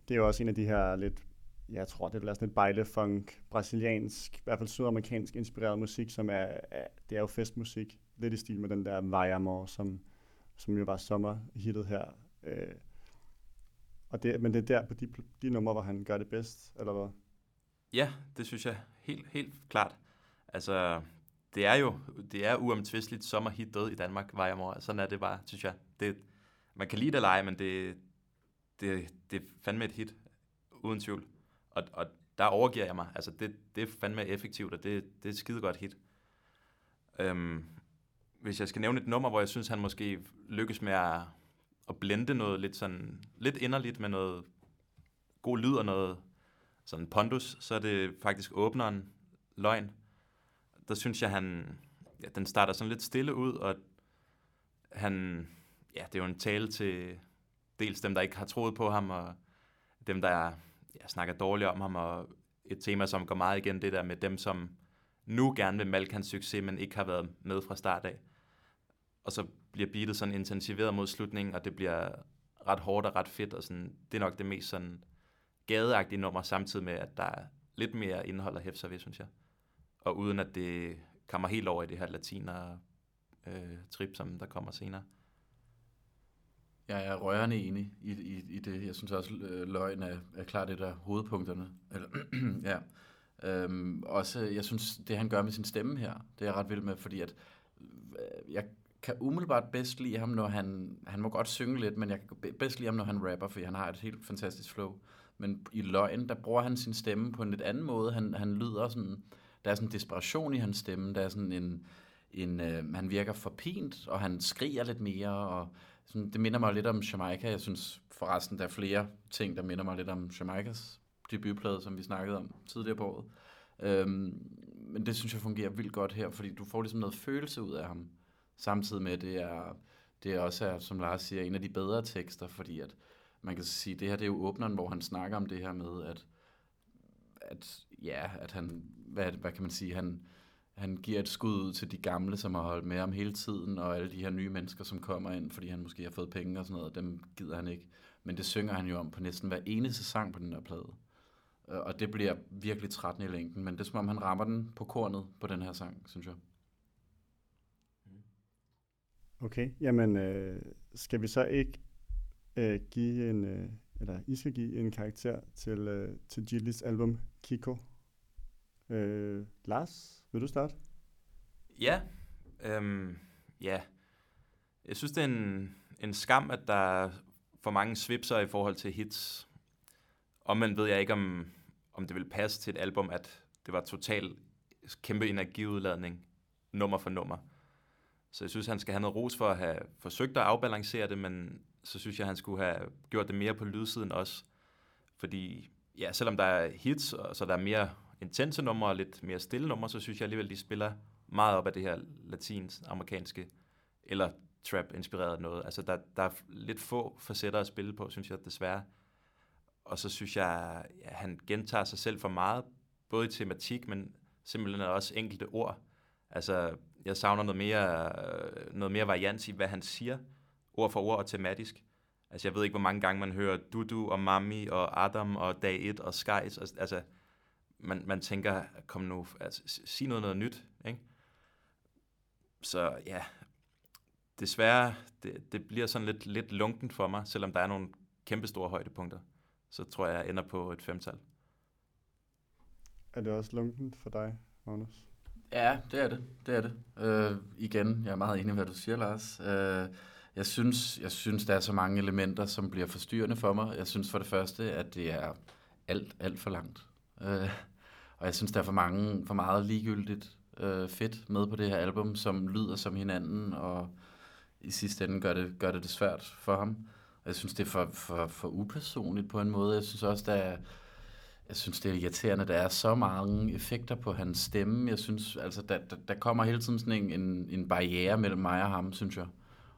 Det er jo også en af de her lidt jeg tror, det er sådan et bejlefunk, brasiliansk, i hvert fald sydamerikansk inspireret musik, som er, er, det er jo festmusik. Lidt i stil med den der Vejamor, som, som jo var sommerhittet her. Øh, og det, men det er der på de, de numre, hvor han gør det bedst, eller hvad? Ja, det synes jeg helt, helt klart. Altså, det er jo det er uomtvisteligt sommerhit død i Danmark, Vejamor. Sådan er det bare, synes jeg. Det, man kan lide det lege, men det, det, det er fandme et hit, uden tvivl. Og, og der overgiver jeg mig. Altså, det, det er fandme effektivt, og det, det er et skide godt hit. Øhm, hvis jeg skal nævne et nummer, hvor jeg synes, han måske lykkes med at, at blende noget lidt sådan, lidt inderligt med noget god lyd og noget sådan pondus, så er det faktisk åbneren løgn. Der synes jeg, han, ja, den starter sådan lidt stille ud, og han, ja, det er jo en tale til dels dem, der ikke har troet på ham, og dem, der ja, snakker dårligt om ham, og et tema, som går meget igen, det der med dem, som nu gerne vil malke hans succes, men ikke har været med fra start af. Og så bliver beatet sådan intensiveret mod slutningen, og det bliver ret hårdt og ret fedt, og sådan, det er nok det mest sådan gadeagtige nummer, samtidig med, at der er lidt mere indhold at hæfte sig ved, synes jeg. Og uden at det kommer helt over i det her latiner øh, trip, som der kommer senere. Jeg er rørende enig i, i, i det. Jeg synes også, øh, løgn er, er klart det der hovedpunkterne. Eller, ja. Øhm, også, jeg synes, det han gør med sin stemme her, det er jeg ret vild med, fordi at, øh, jeg kan umiddelbart bedst lide ham, når han, han må godt synge lidt, men jeg kan bedst lide ham, når han rapper, fordi han har et helt fantastisk flow. Men i løgn, der bruger han sin stemme på en lidt anden måde. Han, han lyder sådan, der er sådan en desperation i hans stemme, der er sådan en, en øh, han virker forpint, og han skriger lidt mere, og sådan, det minder mig lidt om Jamaica. Jeg synes forresten, der er flere ting, der minder mig lidt om Jamaicas debutplade, som vi snakkede om tidligere på året. Øhm, men det synes jeg fungerer vildt godt her, fordi du får ligesom noget følelse ud af ham, samtidig med, at det er, det er også er, som Lars siger, en af de bedre tekster, fordi at man kan sige, det her det er jo åbneren, hvor han snakker om det her med, at, at ja, at han, hvad, hvad kan man sige, han, han giver et skud ud til de gamle, som har holdt med ham hele tiden, og alle de her nye mennesker, som kommer ind, fordi han måske har fået penge og sådan noget, dem gider han ikke. Men det synger han jo om på næsten hver eneste sang på den her plade. Øh, og det bliver virkelig trættende i længden, men det er som om, han rammer den på kornet på den her sang, synes jeg. Okay, jamen øh, skal vi så ikke øh, give en, øh, eller I skal give en karakter til, øh, til Gillis album Kiko. Øh, Lars, vil du starte? Ja, øhm, ja. Jeg synes, det er en, en skam, at der er for mange svipser i forhold til hits. Omvendt ved jeg ikke, om, om det vil passe til et album, at det var total kæmpe energiudladning, nummer for nummer. Så jeg synes, han skal have noget ros for at have forsøgt at afbalancere det, men så synes jeg, han skulle have gjort det mere på lydsiden også. Fordi, ja, selvom der er hits, og så der er mere intense numre og lidt mere stille numre, så synes jeg alligevel, de spiller meget op af det her latinsk-amerikanske eller trap-inspireret noget. Altså, der, der er lidt få facetter at spille på, synes jeg desværre. Og så synes jeg, at han gentager sig selv for meget, både i tematik, men simpelthen også enkelte ord. Altså, jeg savner noget mere, øh, noget mere varians i, hvad han siger, ord for ord og tematisk. Altså, jeg ved ikke, hvor mange gange man hører Dudu og Mami og Adam og Dag 1 og Skies. Altså, man, man tænker, kom nu, altså, sig noget, noget nyt, ikke? Så ja, desværre, det, det bliver sådan lidt, lidt lunken for mig, selvom der er nogle kæmpe store højdepunkter. Så tror jeg, jeg ender på et femtal. Er det også lunken for dig, Magnus? Ja, det er det. Det er det. Øh, igen, jeg er meget enig i, hvad du siger, Lars. Øh, jeg, synes, jeg synes, der er så mange elementer, som bliver forstyrrende for mig. Jeg synes for det første, at det er alt, alt for langt. Øh, og jeg synes, der er for, mange, for meget ligegyldigt øh, fedt med på det her album, som lyder som hinanden, og i sidste ende gør det, gør det det svært for ham. Og jeg synes, det er for, for, for upersonligt på en måde. Jeg synes også, der er, jeg synes, det er irriterende, at der er så mange effekter på hans stemme. Jeg synes, altså, der, der, der kommer hele tiden sådan en, en, en barriere mellem mig og ham, synes jeg.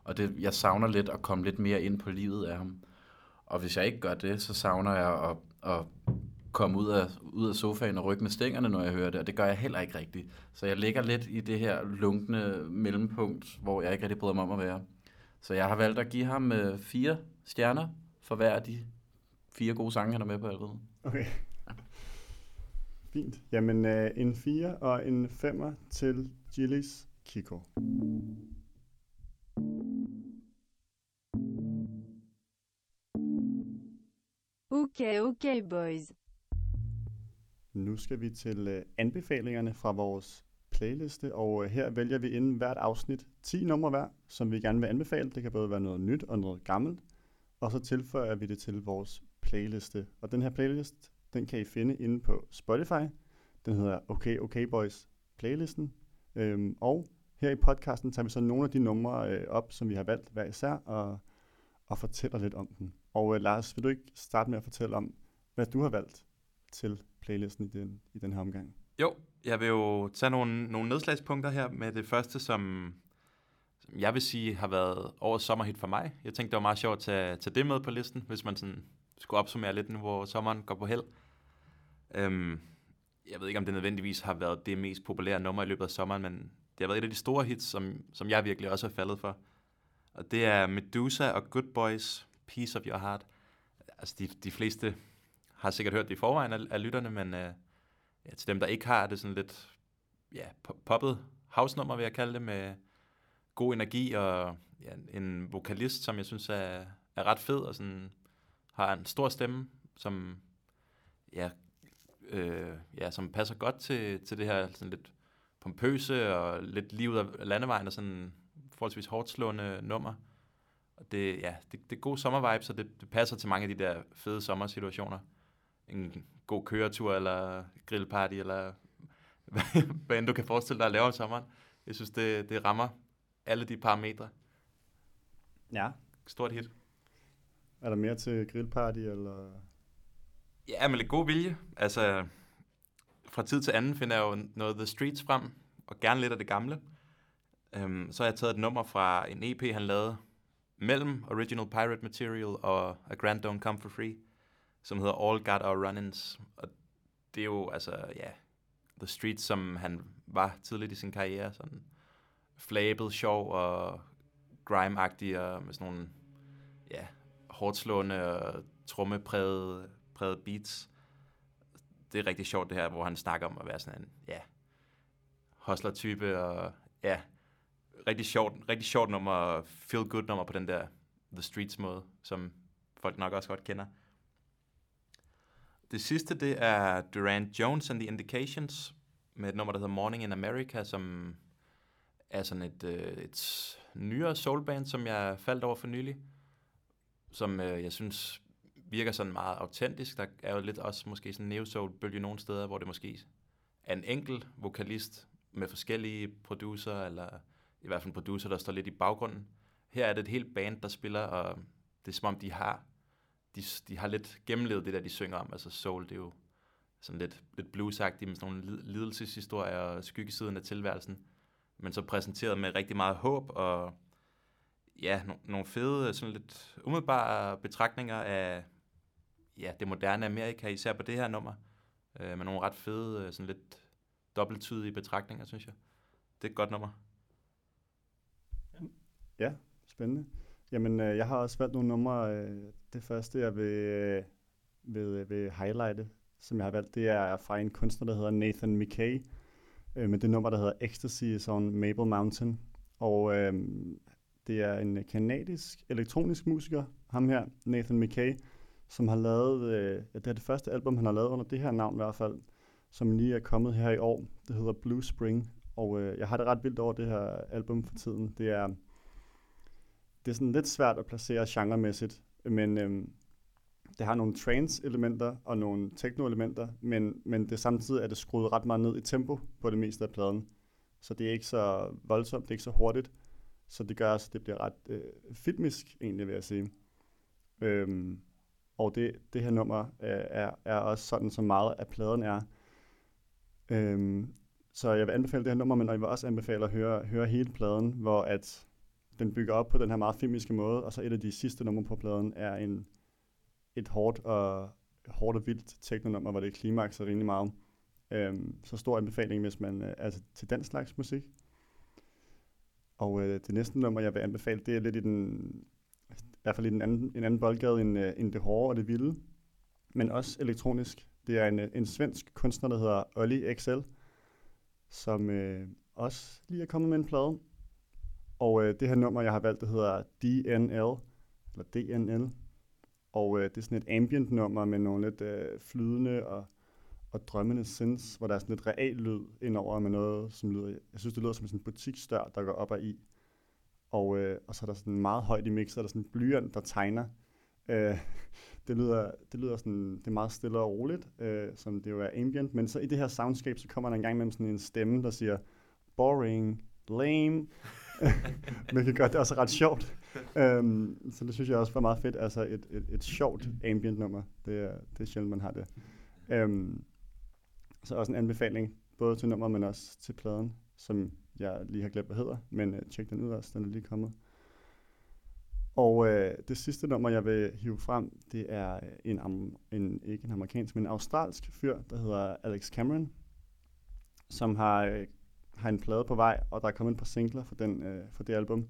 Og det, jeg savner lidt at komme lidt mere ind på livet af ham. Og hvis jeg ikke gør det, så savner jeg at, at komme ud af, ud af sofaen og rykke med stængerne, når jeg hører det, og det gør jeg heller ikke rigtigt. Så jeg ligger lidt i det her lunkne mellempunkt, hvor jeg ikke rigtig bryder mig om at være. Så jeg har valgt at give ham øh, fire stjerner for hver af de fire gode sange, han er med på albumet. Okay. Fint. Jamen, øh, en 4 og en 5'er til Gillis Kiko. Okay, okay, boys. Nu skal vi til øh, anbefalingerne fra vores playliste, og øh, her vælger vi inden hvert afsnit 10 numre hver, som vi gerne vil anbefale. Det kan både være noget nyt og noget gammelt, og så tilføjer vi det til vores playliste. Og den her playlist, den kan I finde inde på Spotify. Den hedder Okay Okay Boys playlisten. Øhm, og her i podcasten tager vi så nogle af de numre øh, op, som vi har valgt hver især, og, og fortæller lidt om dem. Og øh, Lars, vil du ikke starte med at fortælle om, hvad du har valgt til playlisten i den, i den her omgang? Jo, jeg vil jo tage nogle, nogle nedslagspunkter her med det første, som, som jeg vil sige har været årets sommerhit for mig. Jeg tænkte, det var meget sjovt at tage, tage det med på listen, hvis man sådan skulle opsummere lidt nu, hvor sommeren går på held. Øhm, jeg ved ikke, om det nødvendigvis har været det mest populære nummer i løbet af sommeren, men det har været et af de store hits, som, som jeg virkelig også har faldet for. Og det er Medusa og Good Boys, Piece of Your Heart. Altså, de, de fleste har sikkert hørt det i forvejen af, af lytterne, men øh, ja, til dem, der ikke har, er det sådan lidt ja, poppet house-nummer, vil jeg kalde det, med god energi og ja, en vokalist, som jeg synes er, er ret fed og sådan har en stor stemme, som ja, øh, ja, som passer godt til, til det her sådan lidt pompøse og lidt livet af landevejen og sådan forholdsvis hårdt slående nummer. Og det, ja, det, det er god sommervibe, så det, det passer til mange af de der fede sommersituationer. En god køretur, eller grillparty, eller hvad, end du kan forestille dig at lave om sommeren. Jeg synes, det, det rammer alle de parametre. Ja. Stort hit. Er der mere til grillparty, eller? Ja, med lidt god vilje. Altså, fra tid til anden finder jeg jo noget The Streets frem, og gerne lidt af det gamle. Um, så har jeg taget et nummer fra en EP, han lavede mellem Original Pirate Material og A Grand Don't Come For Free, som hedder All Got Our Run-Ins. Og det er jo, altså, ja, The Streets, som han var tidligt i sin karriere, sådan flabet, sjov og grime-agtig, og med sådan nogle, ja, hårdslående og trommepræget præget beats. Det er rigtig sjovt det her, hvor han snakker om at være sådan en, ja, hustler-type, og ja, rigtig sjovt, rigtig sjovt nummer, feel good nummer på den der The Streets måde, som folk nok også godt kender. Det sidste, det er Durant Jones and the Indications, med et nummer, der hedder Morning in America, som er sådan et, øh, et nyere soulband, som jeg faldt over for nylig, som øh, jeg synes virker sådan meget autentisk. Der er jo lidt også måske sådan neo-soul-bølge nogle steder, hvor det måske er en enkelt vokalist med forskellige producer, eller i hvert fald en producer, der står lidt i baggrunden. Her er det et helt band, der spiller, og det er som om, de har, de, de har lidt gennemlevet det der, de synger om. Altså soul, det er jo sådan lidt, lidt bluesagtigt med sådan nogle lidelseshistorier og skyggesiden af tilværelsen, men så præsenteret med rigtig meget håb og ja, no, nogle fede, sådan lidt umiddelbare betragtninger af ja, det moderne Amerika, især på det her nummer, øh, med nogle ret fede, øh, sådan lidt dobbelttydige betragtninger, synes jeg. Det er et godt nummer. Ja, spændende. Jamen, øh, jeg har også valgt nogle numre. Øh, det første, jeg vil, øh, vil, vil highlighte, som jeg har valgt, det er fra en kunstner, der hedder Nathan McKay, med det nummer, der hedder Ecstasy on Maple Mountain. Og øh, det er en kanadisk elektronisk musiker, ham her, Nathan McKay, som har lavet, øh, det er det første album, han har lavet under det her navn i hvert fald, som lige er kommet her i år. Det hedder Blue Spring, og øh, jeg har det ret vildt over det her album for tiden. Det er, det er sådan lidt svært at placere genremæssigt, men øhm, det har nogle trance-elementer og nogle techno-elementer, men, men det samtidig er det skruet ret meget ned i tempo på det meste af pladen. Så det er ikke så voldsomt, det er ikke så hurtigt, så det gør også, at det bliver ret øh, filmisk, egentlig vil jeg sige. Øhm, og det, det her nummer øh, er, er også sådan, som meget af pladen er. Øhm, så jeg vil anbefale det her nummer, men jeg vil også anbefale at høre, høre hele pladen, hvor at den bygger op på den her meget filmiske måde, og så et af de sidste numre på pladen er en, et hårdt og, hårdt og vildt teknonummer, hvor det er rimelig meget. Øhm, så stor anbefaling, hvis man øh, altså til den slags musik. Og øh, det næste nummer, jeg vil anbefale, det er lidt i den i hvert fald i den anden, en anden boldgade end, øh, end det hårde og det vilde, men også elektronisk. Det er en, en svensk kunstner, der hedder Olli XL, som øh, også lige er kommet med en plade. Og øh, det her nummer, jeg har valgt, det hedder DNL, eller DNL. Og øh, det er sådan et ambient nummer med nogle lidt øh, flydende og, og drømmende sinds, hvor der er sådan lidt real lyd indover med noget, som lyder, jeg synes, det lyder som sådan en butikstør, der går op og i. Og, øh, og så er der sådan meget højt i mixet, der er sådan en blyant, der tegner. Øh, det, lyder, det lyder sådan, det er meget stille og roligt, øh, som det jo er ambient, men så i det her soundscape, så kommer der en gang med sådan en stemme, der siger, boring, lame, kan gøre det også ret sjovt. um, så det synes jeg også var meget fedt, altså et, et, et sjovt ambient nummer, det er, det er sjældent, man har det. Um, så også en anbefaling, både til nummer, men også til pladen, som jeg lige har glemt, hvad hedder, men uh, tjek den ud også, den er lige kommet. Og øh, det sidste nummer, jeg vil hive frem, det er en, en, ikke en amerikansk, men en australsk fyr, der hedder Alex Cameron, som har, øh, har en plade på vej, og der er kommet et par singler for, den, uh, for det album.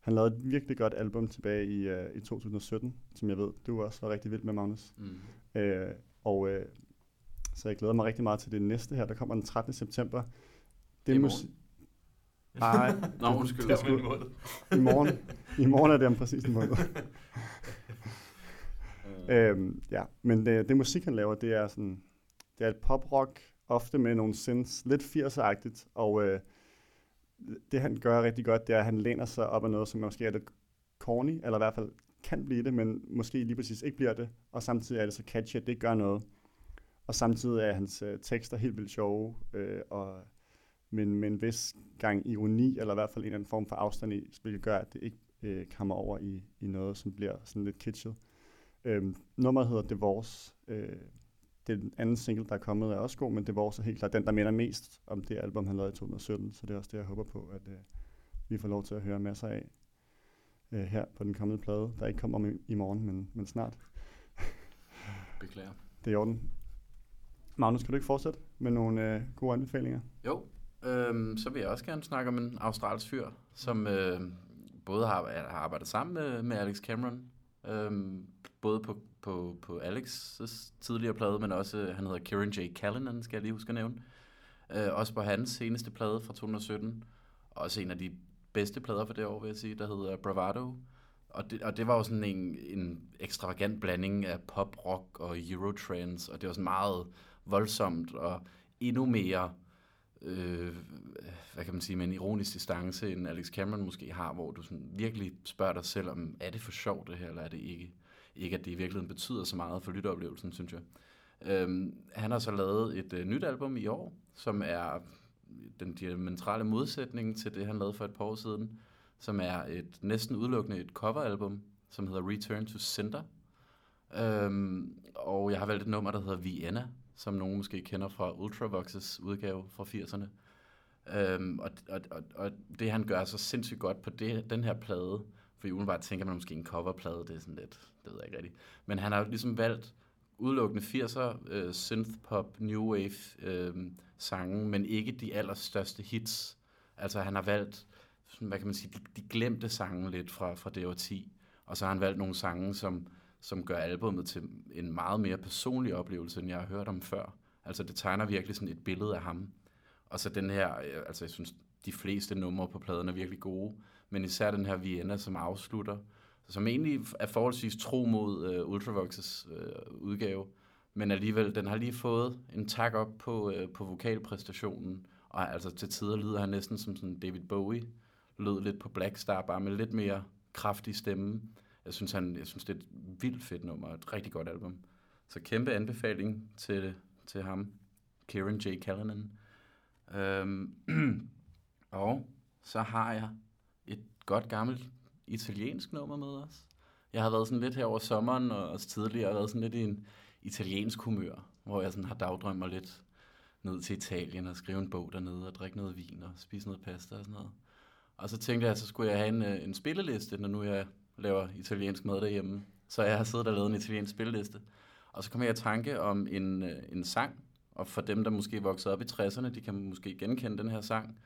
Han lavede et virkelig godt album tilbage i, uh, i 2017, som jeg ved, du også var rigtig vild med, Magnus. Mm. Uh, og uh, så jeg glæder mig rigtig meget til det næste her, der kommer den 13. september. Det er musik. Nej. Nå, undskyld. Det er I morgen, I morgen er det om præcis en måned. øhm, ja, men det, det musik, han laver, det er sådan, det er et pop-rock, ofte med nogle synths, lidt 80'er-agtigt, og øh, det han gør rigtig godt, det er, at han læner sig op af noget, som måske er lidt corny, eller i hvert fald kan blive det, men måske lige præcis ikke bliver det, og samtidig er det så catchy, at det gør noget. Og samtidig er hans øh, tekster helt vildt sjove, øh, og men med en vis gang ironi, eller i hvert fald en eller anden form for afstand i, hvilket gør, at det ikke øh, kommer over i, i noget, som bliver sådan lidt kitschet. Øhm, nummeret hedder Divorce. Øh, den anden single, der er kommet, er også god, men Divorce er helt klart den, der minder mest om det album, han lavede i 2017. Så det er også det, jeg håber på, at øh, vi får lov til at høre masser af øh, her på den kommende plade, der ikke kommer i, i morgen, men, men snart. Beklager. Det er i orden. Magnus, kan du ikke fortsætte med nogle øh, gode anbefalinger? Jo, øhm, så vil jeg også gerne snakke om en australsk fyr, som øh, både har, har arbejdet sammen med, med Alex Cameron, øhm, både på, på, på Alex' tidligere plade, men også, øh, han hedder Kieran J. Callanan, skal jeg lige huske at nævne. Øh, også på hans seneste plade fra 2017. Også en af de bedste plader for det år, vil jeg sige, der hedder Bravado. Og det, og det var jo sådan en, en ekstravagant blanding af pop, rock og eurotrance, og det var sådan meget voldsomt og endnu mere, øh, hvad kan man sige, med en ironisk distance, end Alex Cameron måske har, hvor du sådan virkelig spørger dig selv om, er det for sjovt det her, eller er det ikke? Ikke at det i virkeligheden betyder så meget for lytteoplevelsen, synes jeg. Øhm, han har så lavet et øh, nyt album i år, som er den diametrale modsætning til det, han lavede for et par år siden, som er et næsten udelukkende et coveralbum, som hedder Return to Center. Øhm, og jeg har valgt et nummer, der hedder Vienna, som nogen måske kender fra Ultravox's udgave fra 80'erne. Øhm, og, og, og, og det han gør så sindssygt godt på det, den her plade, fordi i tænker man måske en coverplade, det er sådan lidt, det ved jeg ikke rigtigt. Men han har jo ligesom valgt udelukkende 80'er øh, synthpop, new wave øh, sange, men ikke de allerstørste hits. Altså han har valgt, sådan, hvad kan man sige, de, de glemte sange lidt fra, fra det år 10, og så har han valgt nogle sange, som, som gør albummet til en meget mere personlig oplevelse, end jeg har hørt om før. Altså det tegner virkelig sådan et billede af ham. Og så den her, øh, altså jeg synes, de fleste numre på pladen er virkelig gode, men især den her Vienna, som afslutter, som egentlig er forholdsvis tro mod øh, Ultravox's øh, udgave, men alligevel, den har lige fået en tak op på, øh, på vokalpræstationen, og altså til tider lyder han næsten som sådan David Bowie, lød lidt på Black Star, bare med lidt mere kraftig stemme. Jeg synes, han, jeg synes det er et vildt fedt nummer, et rigtig godt album. Så kæmpe anbefaling til, til ham, Kieran J. Callanan. Øhm, og så har jeg godt gammelt italiensk nummer med os. Jeg har været sådan lidt her over sommeren, og også tidligere været sådan lidt i en italiensk humør, hvor jeg sådan har dagdrømmer lidt ned til Italien og skrive en bog dernede og drikke noget vin og spise noget pasta og sådan noget. Og så tænkte jeg, at så skulle jeg have en, øh, en spilleliste, når nu jeg laver italiensk mad derhjemme. Så jeg har siddet og lavet en italiensk spilleliste. Og så kom jeg i tanke om en, øh, en sang, og for dem, der måske voksede op i 60'erne, de kan måske genkende den her sang.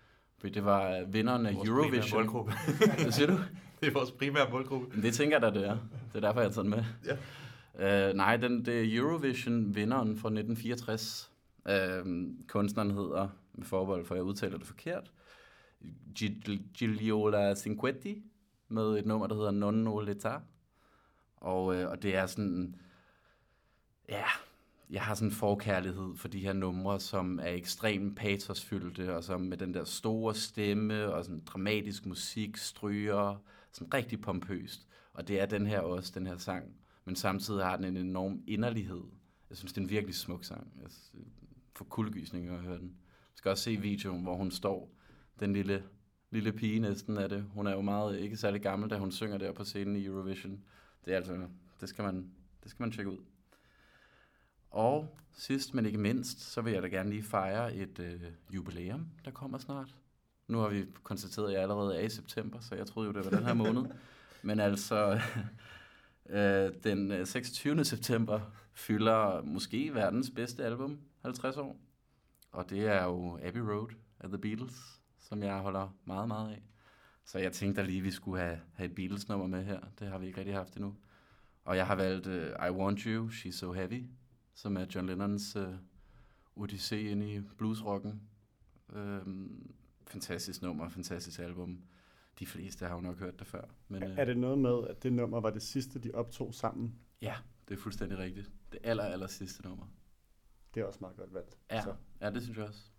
Fordi det var vinderen af Vores Eurovision. målgruppe. Hvad siger du? det er vores primære målgruppe. Men Det tænker jeg da, det er. Det er derfor, jeg har taget med. Ja. Uh, nej, den, det er Eurovision-vinderen fra 1964. Uh, kunstneren hedder, med forbehold for, at jeg udtaler det forkert, Gigliola Cinquetti, med et nummer, der hedder Nonno l'età. Og, uh, og det er sådan, ja, jeg har sådan en forkærlighed for de her numre, som er ekstremt patosfyldte, og som med den der store stemme, og sådan dramatisk musik, stryger, sådan rigtig pompøst. Og det er den her også, den her sang. Men samtidig har den en enorm inderlighed. Jeg synes, det er en virkelig smuk sang. Jeg får kuldegysninger at høre den. Jeg skal også se videoen, hvor hun står, den lille, lille pige næsten af det. Hun er jo meget, ikke særlig gammel, da hun synger der på scenen i Eurovision. Det er altså, det skal man, det skal man tjekke ud. Og sidst, men ikke mindst, så vil jeg da gerne lige fejre et øh, jubilæum, der kommer snart. Nu har vi konstateret, at jeg allerede er i september, så jeg troede jo, det var den her måned. Men altså, øh, den øh, 26. september fylder måske verdens bedste album 50 år. Og det er jo Abbey Road af The Beatles, som jeg holder meget, meget af. Så jeg tænkte da lige, at vi skulle have, have et Beatles-nummer med her. Det har vi ikke rigtig haft endnu. Og jeg har valgt uh, I Want You, She's So Heavy, som er John Lennons uh, odyssé ind i bluesrocken. Um, fantastisk nummer, fantastisk album. De fleste har jo nok hørt det før. Men, uh, Er det noget med, at det nummer var det sidste, de optog sammen? Ja, det er fuldstændig rigtigt. Det aller, aller sidste nummer. Det er også meget godt valgt. Ja, Så. ja det synes jeg også.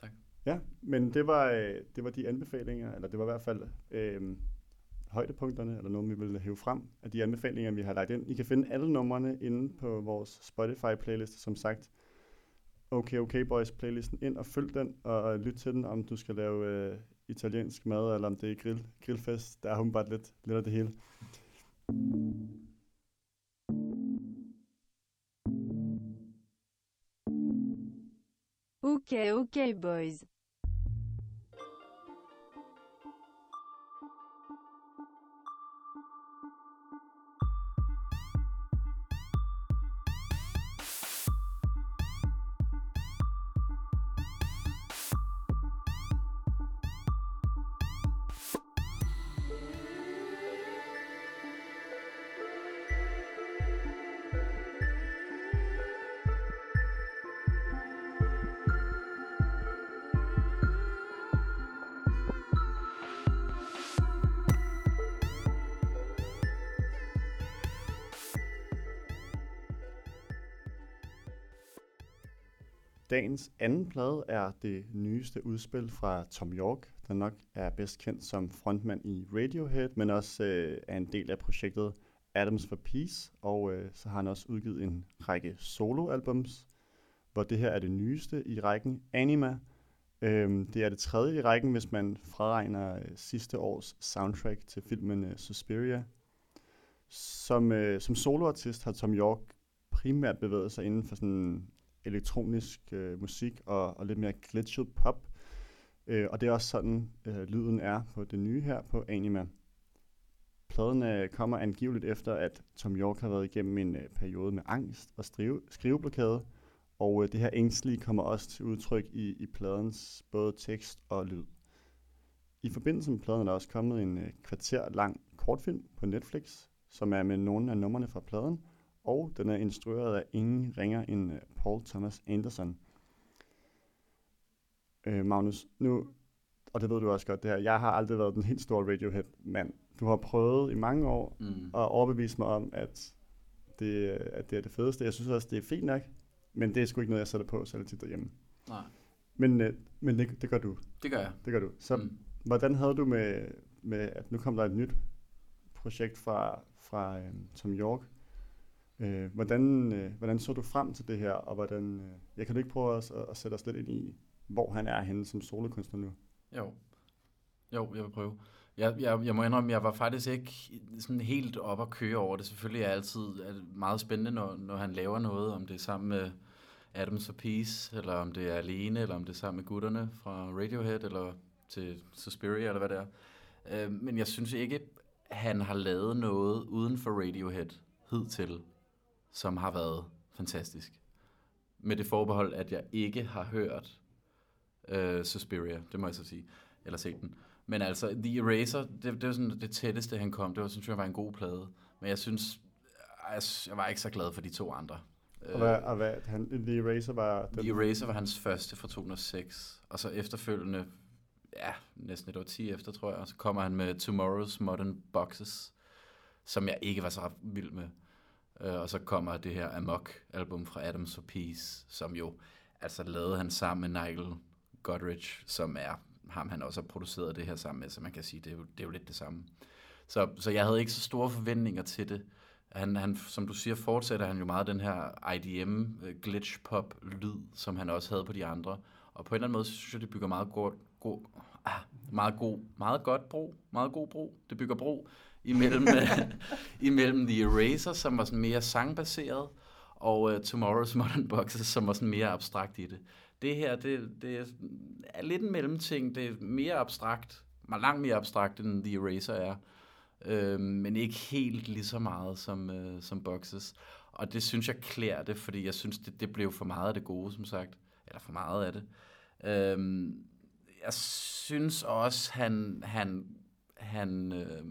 Tak. Ja, men det var, øh, det var de anbefalinger, eller det var i hvert fald øh, højdepunkterne, eller noget, vi vil hæve frem af de anbefalinger, vi har lagt ind. I kan finde alle numrene inde på vores Spotify-playlist, som sagt. Okay Okay Boys playlisten ind og følg den, og lyt til den, om du skal lave øh, italiensk mad, eller om det er grill, grillfest. Der er hun bare lidt, lidt af det hele. Okay Okay Boys. Dagens anden plade er det nyeste udspil fra Tom York, der nok er bedst kendt som frontmand i Radiohead, men også øh, er en del af projektet Adams for Peace, og øh, så har han også udgivet en række soloalbums, hvor det her er det nyeste i rækken Anima. Øhm, det er det tredje i rækken, hvis man fraregner øh, sidste års soundtrack til filmen øh, Suspiria. Som, øh, som soloartist har Tom York primært bevæget sig inden for sådan elektronisk øh, musik og, og lidt mere glitchet pop. Øh, og det er også sådan, øh, lyden er på det nye her på Anima. Pladen øh, kommer angiveligt efter, at Tom York har været igennem en øh, periode med angst og skrive, skriveblokade, og øh, det her ængstlige kommer også til udtryk i, i pladens både tekst og lyd. I forbindelse med pladen er der også kommet en øh, kvarter lang kortfilm på Netflix, som er med nogle af numrene fra pladen, og den er instrueret af ingen ringer end uh, Paul Thomas Anderson. Øh, Magnus, nu, og det ved du også godt det her, jeg har aldrig været den helt store Radiohead-mand. Du har prøvet i mange år Mm. at overbevise mig om, at det, at det er det fedeste. Jeg synes også, det er fint nok, men det er sgu ikke noget, jeg sætter på så tit derhjemme. Nej, Men, øh, men det, det gør du. det gør jeg. Det gør du. Så Mm. hvordan havde du med, med, at nu kom der et nyt projekt fra, fra øh, Tom York? Øh, hvordan, øh, hvordan så du frem til det her, og hvordan, øh, jeg kan du ikke prøve at, at sætte os lidt ind i, hvor han er henne som solokunstner nu? Jo. Jo, jeg vil prøve. Jeg, jeg, jeg må indrømme, jeg var faktisk ikke sådan helt op at køre over det. Selvfølgelig er det altid er det meget spændende, når, når han laver noget, om det er sammen med Adams for Peace, eller om det er alene, eller om det er sammen med gutterne fra Radiohead, eller til Suspiria, eller hvad det er. Øh, men jeg synes ikke, han har lavet noget uden for Radiohead hidtil, som har været fantastisk. Med det forbehold, at jeg ikke har hørt øh, Suspiria, det må jeg så sige, eller set den. Men altså, The Eraser, det, det var sådan det tætteste, han kom. Det var, synes jeg, var en god plade. Men jeg synes, jeg, jeg var ikke så glad for de to andre. Og hvad, og hvad han, The Eraser var den, The Eraser var hans første fra 2006, og så efterfølgende, ja, næsten et år 10 efter, tror jeg, og så kommer han med Tomorrow's Modern Boxes, som jeg ikke var så vild med. Øh, og så kommer det her Amok-album fra Adams for Peace, som jo, altså lavede han sammen med Nigel Godrich, som er ham, han også har produceret det her sammen med, så man kan sige, det er jo, det er jo lidt det samme. Så, så jeg havde ikke så store forventninger til det. Han, han, som du siger, fortsætter han jo meget den her IDM øh, glitch pop lyd, som han også havde på de andre. Og på en eller anden måde, så synes jeg, det bygger meget god, god, ah, meget god, meget godt bro, meget god bro. Det bygger bro imellem, imellem The Eraser, som var sådan mere sangbaseret, og uh, Tomorrow's Modern Boxes, som var sådan mere abstrakt i det. Det her, det, det er lidt en mellemting. Det er mere abstrakt, langt mere abstrakt, end The Eraser er øh, men ikke helt lige så meget som, øh, som Boxes. Og det synes jeg klæder det, fordi jeg synes, det, det blev for meget af det gode, som sagt. Eller for meget af det. Øh, jeg synes også, han, han, han øh,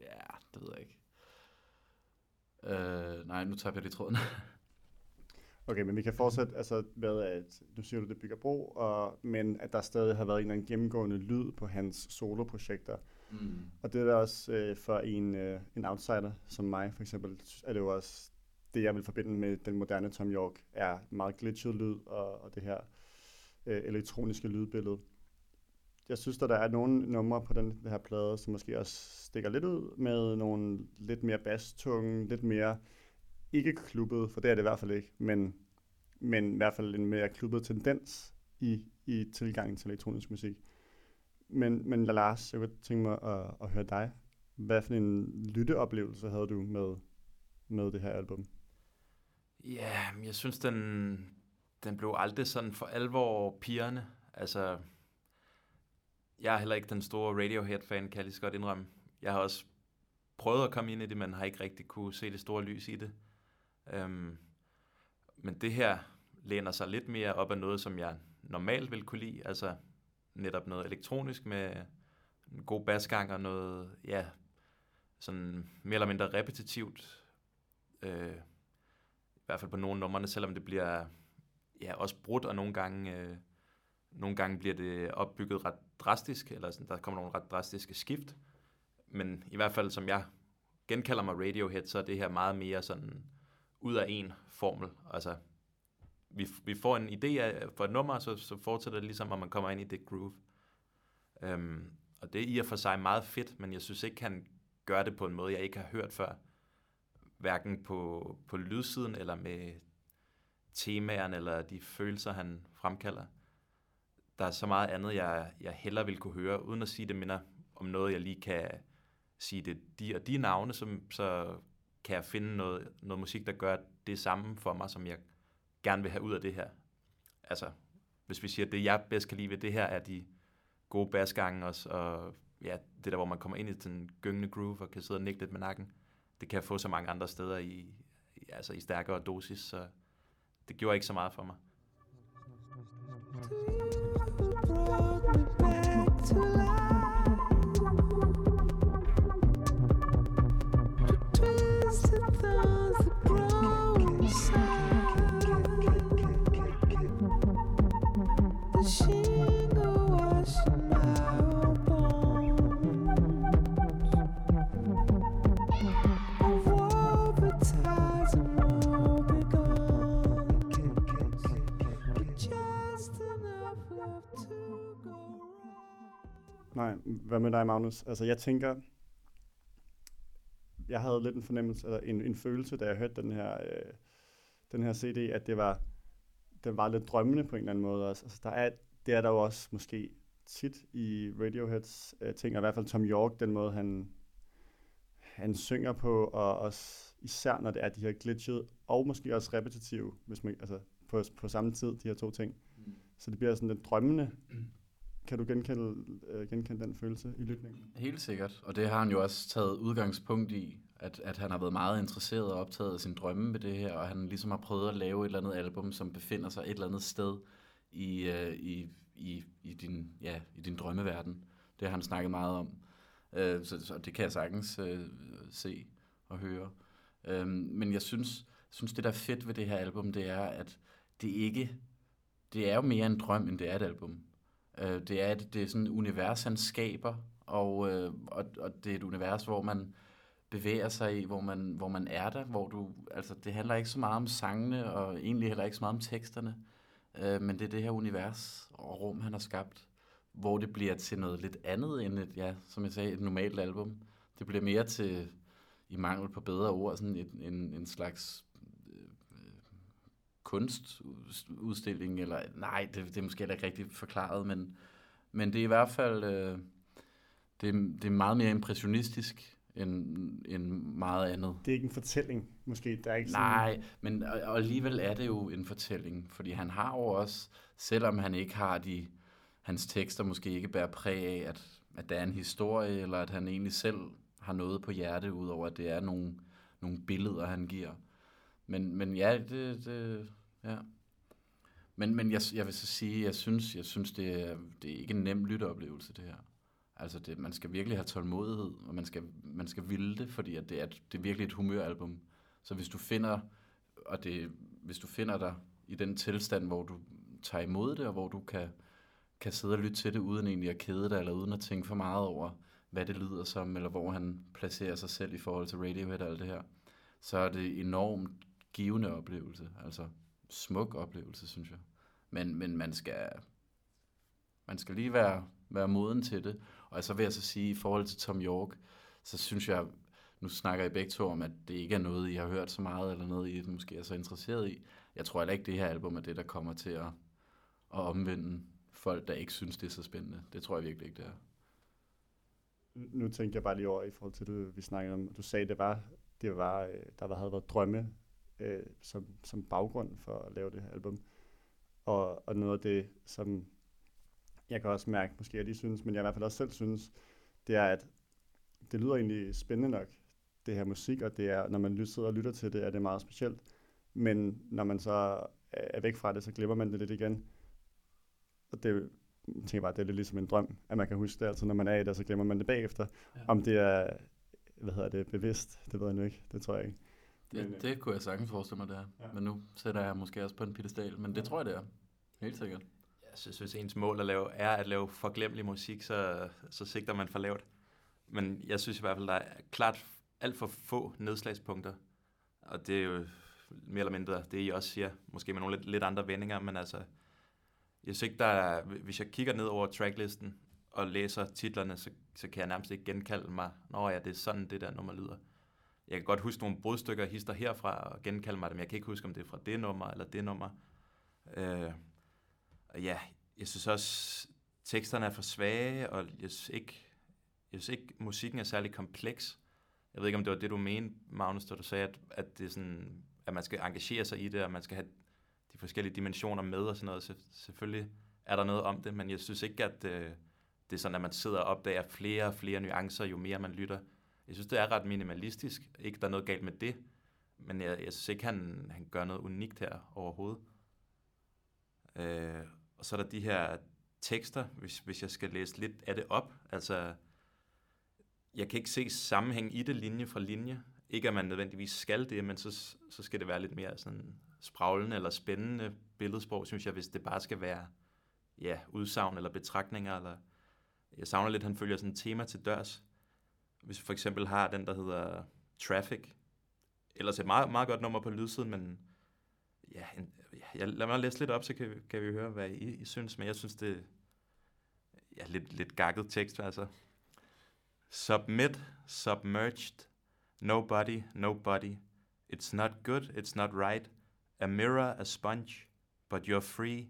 ja, det ved jeg ikke. Øh, nej, nu tager jeg lige tråden. Okay, men vi kan fortsætte, altså med at, nu siger du, det bygger bro, og, men at der stadig har været en eller anden gennemgående lyd på hans soloprojekter. Mm. Og det er da også øh, for en, øh, en outsider som mig, for eksempel, er det jo også det, jeg vil forbinde med den moderne Tom York, er meget glitchet lyd, og, og det her øh, elektroniske lydbillede. Jeg synes, at der er nogle numre på den her plade, som måske også stikker lidt ud med nogle lidt mere basstunge, lidt mere ikke klubbet, for det er det i hvert fald ikke, men, men i hvert fald en mere klubbet tendens i, i tilgangen til elektronisk musik. Men, men Lars, jeg kunne tænke mig at, at høre dig. Hvad for en lytteoplevelse havde du med, med det her album? Ja, jeg synes, den, den blev aldrig sådan for alvor pigerne. Altså, jeg er heller ikke den store Radiohead-fan, kan jeg lige så godt indrømme. Jeg har også prøvet at komme ind i det, men har ikke rigtig kunne se det store lys i det. Øhm, men det her læner sig lidt mere op af noget, som jeg normalt vil kunne lide. Altså netop noget elektronisk med en god basgang og noget, ja, sådan mere eller mindre repetitivt. Øh, I hvert fald på nogle numrene, selvom det bliver ja, også brudt, og nogle gange, øh, nogle gange bliver det opbygget ret drastisk, eller sådan, der kommer nogle ret drastiske skift. Men i hvert fald, som jeg genkalder mig Radiohead, så er det her meget mere sådan ud af en formel. Altså, vi, vi får en idé af, for et nummer, så, så fortsætter det ligesom, at man kommer ind i det groove. Øhm, og det er i og for sig meget fedt, men jeg synes ikke, han gør det på en måde, jeg ikke har hørt før. Hverken på, på lydsiden, eller med temaerne, eller de følelser, han fremkalder. Der er så meget andet, jeg, jeg hellere vil kunne høre, uden at sige det minder om noget, jeg lige kan sige det de og de navne, som, så kan jeg finde noget, noget musik, der gør det samme for mig, som jeg gerne vil have ud af det her. Altså, hvis vi siger, at det jeg bedst kan lide ved det her, er de gode basgange også, og ja, det der, hvor man kommer ind i den gyngende groove og kan sidde og nikke lidt med nakken, det kan jeg få så mange andre steder i, altså i stærkere dosis, så det gjorde ikke så meget for mig to Nej, hvad med dig, Magnus? Altså, jeg tænker, jeg havde lidt en fornemmelse, eller en, en følelse, da jeg hørte den her, øh, den her CD, at det var, den var lidt drømmende på en eller anden måde også. Altså, der er, det er der jo også måske tit i Radioheads øh, ting, og i hvert fald Tom York, den måde han, han synger på, og også især når det er de her glitchet, og måske også repetitive, hvis man, altså på, på samme tid, de her to ting. Mm. Så det bliver sådan lidt drømmende. Kan du genkende, øh, genkende den følelse i lytningen? Helt sikkert, og det har han jo også taget udgangspunkt i, at, at han har været meget interesseret og optaget af sin drømme med det her, og han ligesom har prøvet at lave et eller andet album, som befinder sig et eller andet sted i, øh, i, i, i, din, ja, i din drømmeverden. Det har han snakket meget om, øh, så, så det kan jeg sagtens øh, se og høre. Øh, men jeg synes, synes, det der er fedt ved det her album, det er, at det ikke, det er jo mere en drøm, end det er et album. Øh, det er et, det er sådan et univers, han skaber, og, øh, og, og det er et univers, hvor man bevæger sig i, hvor man, hvor man er der, hvor du, altså det handler ikke så meget om sangene, og egentlig heller ikke så meget om teksterne, øh, men det er det her univers og rum, han har skabt, hvor det bliver til noget lidt andet end et, ja, som jeg sagde, et normalt album. Det bliver mere til, i mangel på bedre ord, sådan et, en, en slags kunstudstilling, eller nej, det, det er måske ikke rigtig forklaret, men, men det er i hvert fald, øh, det, det er meget mere impressionistisk end, end meget andet. Det er ikke en fortælling, måske? Der er ikke sådan... Nej, men og, og alligevel er det jo en fortælling, fordi han har jo også, selvom han ikke har de, hans tekster måske ikke bærer præg af, at, at der er en historie, eller at han egentlig selv har noget på hjerte, udover at det er nogle, nogle billeder, han giver. Men, men ja, det, det, ja. Men, men jeg, jeg vil så sige, jeg synes, jeg synes det, er, det er ikke en nem lytteoplevelse, det her. Altså, det, man skal virkelig have tålmodighed, og man skal, man skal ville det, fordi at det, er, det er virkelig et humøralbum. Så hvis du finder, og det, hvis du finder dig i den tilstand, hvor du tager imod det, og hvor du kan, kan sidde og lytte til det, uden egentlig at kede dig, eller uden at tænke for meget over, hvad det lyder som, eller hvor han placerer sig selv i forhold til Radiohead og alt det her, så er det enormt givende oplevelse. Altså smuk oplevelse, synes jeg. Men, men man skal, Man skal lige være, være moden til det. Og så vil jeg så sige, i forhold til Tom York, så synes jeg, nu snakker I begge to om, at det ikke er noget, I har hørt så meget, eller noget, I måske er så interesseret i. Jeg tror heller ikke, det her album er det, der kommer til at, at omvende folk, der ikke synes, det er så spændende. Det tror jeg virkelig ikke, det er. Nu tænkte jeg bare lige over i forhold til det, vi snakkede om. Du sagde, det var, det var øh, der havde været drømme øh, som, som baggrund for at lave det her album. Og, og noget af det, som jeg kan også mærke, måske at de synes, men jeg i hvert fald også selv synes, det er, at det lyder egentlig spændende nok, det her musik, og det er, når man sidder og lytter til det, er det meget specielt. Men når man så er væk fra det, så glemmer man det lidt igen. Og det, jeg tænker bare, det er lidt ligesom en drøm, at man kan huske det, altså når man er i det, så glemmer man det bagefter. Ja. Om det er, hvad hedder det, bevidst, det ved jeg nu ikke, det tror jeg ikke. Det, men, det kunne jeg sagtens forestille mig, det her. Ja. Men nu sætter jeg måske også på en pedestal, men det tror jeg, det er. Helt sikkert. Jeg synes, hvis ens mål at lave, er at lave forglemmelig musik, så, så sigter man for lavt. Men jeg synes i hvert fald, der er klart alt for få nedslagspunkter. Og det er jo mere eller mindre det, I også siger. Måske med nogle lidt, lidt andre vendinger, men altså... Jeg synes ikke, der er, hvis jeg kigger ned over tracklisten og læser titlerne, så, så kan jeg nærmest ikke genkalde mig, når ja, det er sådan, det der nummer lyder. Jeg kan godt huske nogle brudstykker hister herfra og genkalde mig dem. Jeg kan ikke huske, om det er fra det nummer eller det nummer. Øh, og ja, jeg synes også, teksterne er for svage, og jeg synes ikke, jeg synes ikke musikken er særlig kompleks. Jeg ved ikke, om det var det, du mente, Magnus, da du sagde, at, at, det er sådan, at man skal engagere sig i det, og man skal have de forskellige dimensioner med og sådan noget. Så selvfølgelig er der noget om det, men jeg synes ikke, at øh, det er sådan, at man sidder og opdager flere og flere nuancer, jo mere man lytter. Jeg synes, det er ret minimalistisk. Ikke, der er noget galt med det, men jeg, jeg synes ikke, han, han gør noget unikt her overhovedet. Øh, og så er der de her tekster, hvis, hvis jeg skal læse lidt af det op. Altså, jeg kan ikke se sammenhæng i det linje fra linje. Ikke at man nødvendigvis skal det, men så, så skal det være lidt mere sådan spraglende eller spændende billedsprog, synes jeg, hvis det bare skal være ja, udsagn eller betragtninger. Eller jeg savner lidt, at han følger sådan et tema til dørs. Hvis vi for eksempel har den, der hedder Traffic, ellers et meget, meget godt nummer på lydsiden, men ja, en, ja, lad mig læse lidt op, så kan, kan vi høre, hvad I, I synes, men jeg synes, det er ja, lidt, lidt gakket tekst, altså. Submit, submerged, nobody, nobody. It's not good, it's not right. A mirror, a sponge, but you're free.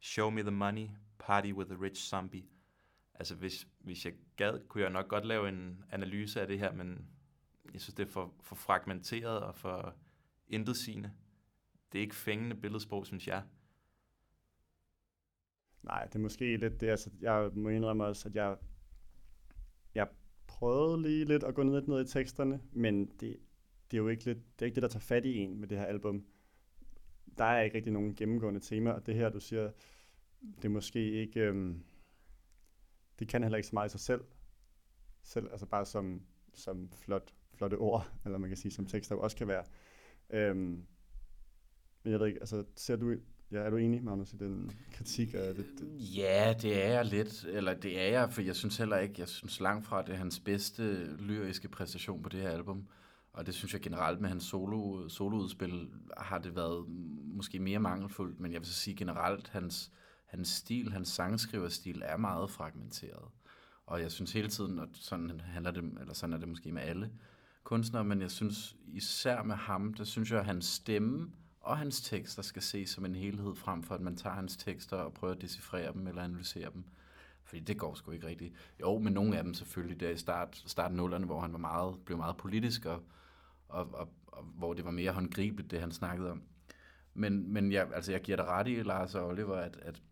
Show me the money, party with a rich zombie. Altså, hvis, hvis jeg gad, kunne jeg nok godt lave en analyse af det her, men jeg synes, det er for, for fragmenteret og for intetsigende. Det er ikke fængende billedsprog, synes jeg. Nej, det er måske lidt det. Altså, jeg må indrømme også, at jeg, jeg prøvede lige lidt at gå ned, ned i teksterne, men det, det er jo ikke, lidt, det er ikke det, der tager fat i en med det her album. Der er ikke rigtig nogen gennemgående tema, og det her, du siger, det er måske ikke... Øhm, det kan heller ikke så meget i sig selv. selv altså bare som, som flot, flotte ord, eller man kan sige, som tekster også kan være. Øhm, men jeg ved ikke, altså ser du, ja, er du enig, Magnus, i den kritik af det, det? Ja, det er jeg lidt, eller det er jeg, for jeg synes heller ikke, jeg synes langt fra, at det er hans bedste lyriske præstation på det her album. Og det synes jeg generelt med hans solo, soloudspil har det været måske mere mangelfuldt, men jeg vil så sige generelt, hans, hans stil, hans sangskriverstil er meget fragmenteret. Og jeg synes hele tiden, at sådan, handler det, eller sådan er det måske med alle kunstnere, men jeg synes især med ham, der synes jeg, at hans stemme og hans tekster skal ses som en helhed, frem for at man tager hans tekster og prøver at decifrere dem eller analysere dem. Fordi det går sgu ikke rigtigt. Jo, men nogle af dem selvfølgelig, der i start, starten nullerne, hvor han var meget, blev meget politisk, og, og, og, og, hvor det var mere håndgribeligt, det han snakkede om. Men, men jeg, altså, jeg giver dig ret i, Lars og Oliver, at, at,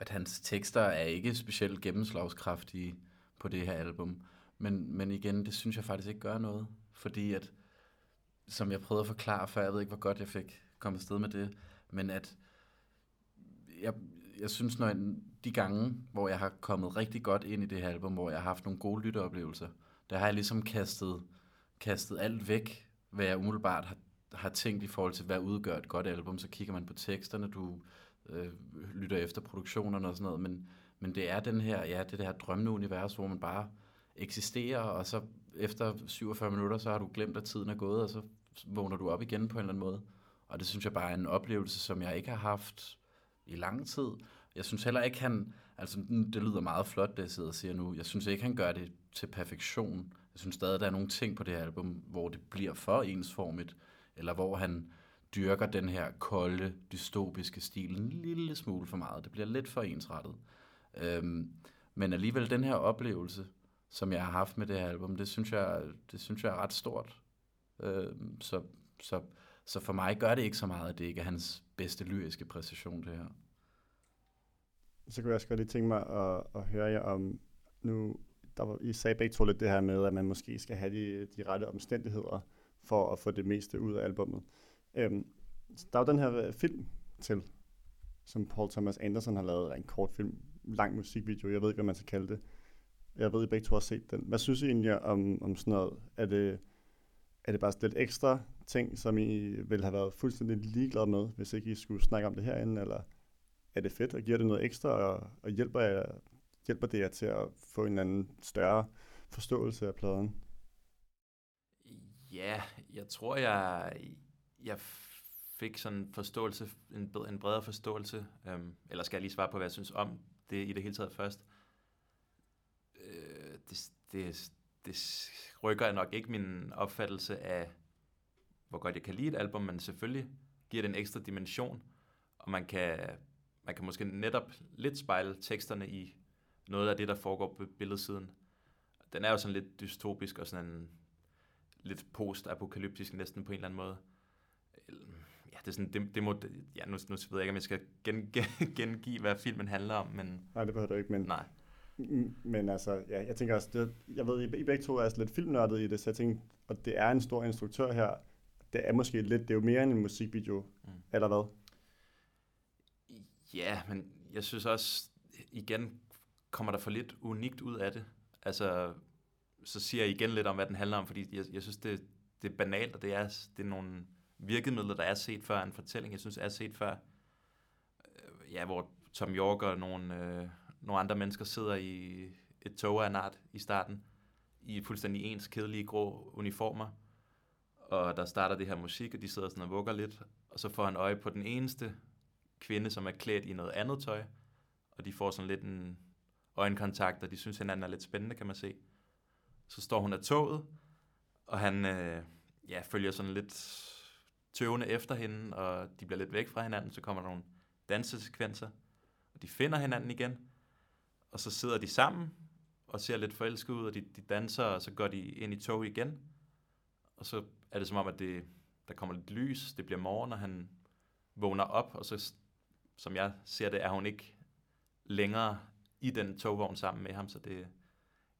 at hans tekster er ikke specielt gennemslagskraftige på det her album. Men, men igen, det synes jeg faktisk ikke gør noget. Fordi at som jeg prøvede at forklare før, jeg ved ikke, hvor godt jeg fik kommet sted med det, men at jeg, jeg synes, når jeg, de gange, hvor jeg har kommet rigtig godt ind i det her album, hvor jeg har haft nogle gode lytteoplevelser, der har jeg ligesom kastet, kastet alt væk, hvad jeg umiddelbart har, har tænkt i forhold til, hvad udgør et godt album. Så kigger man på teksterne, du øh, lytter efter produktionerne og sådan noget, men, men det er den her, ja, det, det her drømmende univers, hvor man bare eksisterer, og så efter 47 minutter, så har du glemt, at tiden er gået, og så vågner du op igen på en eller anden måde. Og det synes jeg bare er en oplevelse, som jeg ikke har haft i lang tid. Jeg synes heller ikke, han... Altså, det lyder meget flot, det jeg sidder og siger nu. Jeg synes ikke, han gør det til perfektion. Jeg synes stadig, der er nogle ting på det her album, hvor det bliver for ensformigt, eller hvor han dyrker den her kolde, dystopiske stil en lille smule for meget. Det bliver lidt for ensrettet. Øhm, men alligevel den her oplevelse, som jeg har haft med det her album, det synes jeg, det synes jeg er ret stort. Øhm, så, så, så for mig gør det ikke så meget, at det ikke er hans bedste lyriske præcision, det her. Så kunne jeg også godt lige tænke mig at, at høre jer om, nu, der var, I sagde begge to lidt det her med, at man måske skal have de, de rette omstændigheder for at få det meste ud af albummet. Øhm, der er jo den her øh, film til, som Paul Thomas Anderson har lavet, en kort film, lang musikvideo, jeg ved ikke, hvad man skal kalde det. Jeg ved, I begge to har set den. Hvad synes I egentlig om, om sådan noget? Er det, er det bare lidt ekstra ting, som I ville have været fuldstændig ligeglade med, hvis ikke I skulle snakke om det herinde, eller er det fedt, og giver det noget ekstra, og, og hjælper, jer, hjælper det jer til at få en anden større forståelse af pladen? Ja, jeg tror, jeg, jeg fik sådan en forståelse, en, en bredere forståelse, øhm, eller skal jeg lige svare på, hvad jeg synes om det i det hele taget først. Øh, det, det, det rykker nok ikke min opfattelse af, hvor godt jeg kan lide et album, men selvfølgelig giver det en ekstra dimension, og man kan, man kan måske netop lidt spejle teksterne i noget af det, der foregår på billedsiden. Den er jo sådan lidt dystopisk og sådan en lidt post-apokalyptisk næsten på en eller anden måde. Det er sådan, det, det må, ja, nu, nu ved jeg ikke, om jeg skal gen, gen, gengive, hvad filmen handler om, men... Nej, det behøver du ikke, men... Nej. Men altså, ja, jeg tænker også, det, jeg ved, I, begge to er altså lidt filmnørdet i det, så jeg tænker, og det er en stor instruktør her, det er måske lidt, det er jo mere end en musikvideo, mm. eller hvad? Ja, men jeg synes også, igen kommer der for lidt unikt ud af det. Altså, så siger jeg igen lidt om, hvad den handler om, fordi jeg, jeg synes, det, det er banalt, og det er, det er nogle virkemidler, der er set før en fortælling, jeg synes er set før. Øh, ja, hvor Tom York og nogle, øh, nogle andre mennesker sidder i et tog af en art i starten, i fuldstændig ens kedelige grå uniformer, og der starter det her musik, og de sidder sådan og vugger lidt, og så får han øje på den eneste kvinde, som er klædt i noget andet tøj, og de får sådan lidt en øjenkontakt, og de synes hinanden er lidt spændende, kan man se. Så står hun af toget, og han øh, ja, følger sådan lidt tøvende efter hende, og de bliver lidt væk fra hinanden, så kommer der nogle dansesekvenser, og de finder hinanden igen, og så sidder de sammen, og ser lidt forelsket ud, og de, de danser, og så går de ind i tog igen, og så er det som om, at det, der kommer lidt lys, det bliver morgen, og han vågner op, og så, som jeg ser det, er hun ikke længere i den togvogn sammen med ham, så det er en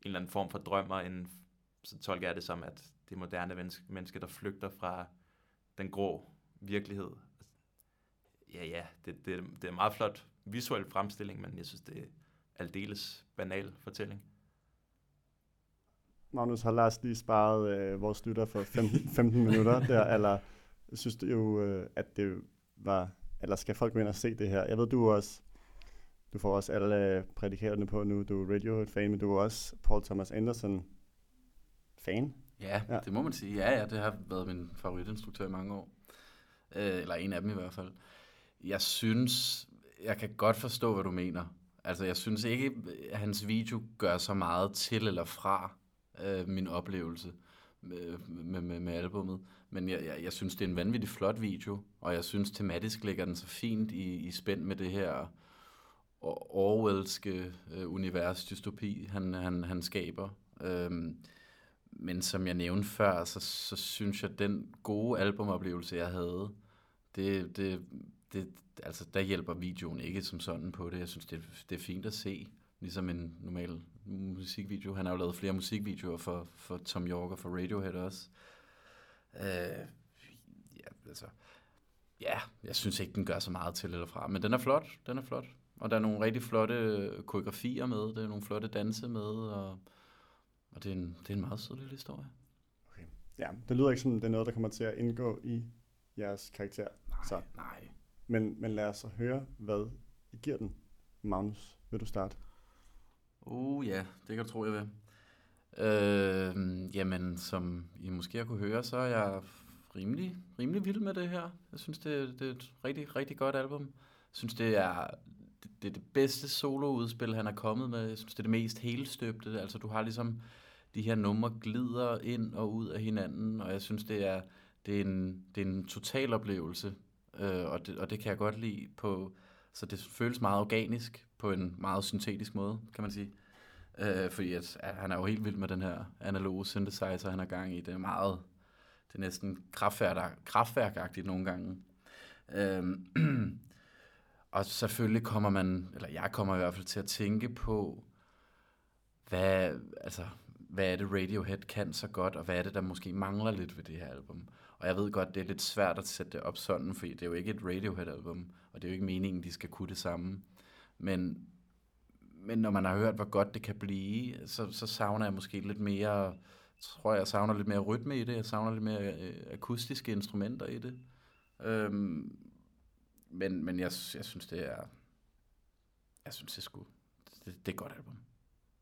eller anden form for drøm, og en, så tolker jeg det som, at det moderne menneske, der flygter fra den grå virkelighed. Ja, ja, det, det, det er en meget flot visuel fremstilling, men jeg synes, det er aldeles banal fortælling. Magnus, har Lars lige sparet øh, vores lytter for 15, 15 minutter der, eller synes du jo, øh, at det var, eller skal folk gå ind og se det her? Jeg ved, du også, du får også alle øh, prædikaterne på nu, du er Radiohead-fan, men du er også Paul Thomas Anderson-fan. Ja, ja, det må man sige. Ja, ja, det har været min favoritinstruktør i mange år. Øh, eller en af dem i hvert fald. Jeg synes, jeg kan godt forstå, hvad du mener. Altså, jeg synes ikke, at hans video gør så meget til eller fra øh, min oplevelse med, med, med, med albummet. Men jeg, jeg, jeg synes, det er en vanvittig flot video, og jeg synes, tematisk ligger den så fint i, i spænd med det her Orwellske øh, univers, dystopi, han, han, han skaber. Øhm, men som jeg nævnte før, så, så synes jeg, at den gode albumoplevelse, jeg havde, det, det, det, altså, der hjælper videoen ikke som sådan på det. Jeg synes, det, det er fint at se, ligesom en normal musikvideo. Han har jo lavet flere musikvideoer for, for Tom York og for Radiohead også. Øh, ja, altså, ja, jeg synes ikke, den gør så meget til eller fra, men den er flot, den er flot. Og der er nogle rigtig flotte koreografier med, der er nogle flotte danse med, og og det er en, det er en meget sød lille historie. Okay. Ja, det lyder ikke som, det er noget, der kommer til at indgå i jeres karakter. Nej, så. nej. Men, men lad os så høre, hvad I giver den. Magnus, vil du starte? Uh, ja, det kan du tro, jeg vil. Øh, jamen, som I måske har kunne høre, så er jeg rimelig, rimelig vild med det her. Jeg synes, det, det er et rigtig, rigtig godt album. Jeg synes, det er det, det er det bedste soloudspil, han er kommet med. Jeg synes, det er det mest helstøbte. Altså, du har ligesom de her numre glider ind og ud af hinanden, og jeg synes, det er, det er, en, det er en total oplevelse, øh, og, det, og det kan jeg godt lide på, så det føles meget organisk på en meget syntetisk måde, kan man sige. Øh, fordi at, at han er jo helt vild med den her analoge synthesizer, han har gang i. Det er meget, det er næsten kraftværk, kraftværkagtigt nogle gange. Øh, og selvfølgelig kommer man, eller jeg kommer i hvert fald til at tænke på, hvad, altså, hvad er det Radiohead kan så godt, og hvad er det, der måske mangler lidt ved det her album. Og jeg ved godt, det er lidt svært at sætte det op sådan, for det er jo ikke et Radiohead-album, og det er jo ikke meningen, de skal kunne det samme. Men, men når man har hørt, hvor godt det kan blive, så, så savner jeg måske lidt mere, tror jeg, jeg savner lidt mere rytme i det, jeg savner lidt mere øh, akustiske instrumenter i det. Øhm, men men jeg, jeg synes, det er, jeg synes, det er sgu, det, det er et godt album.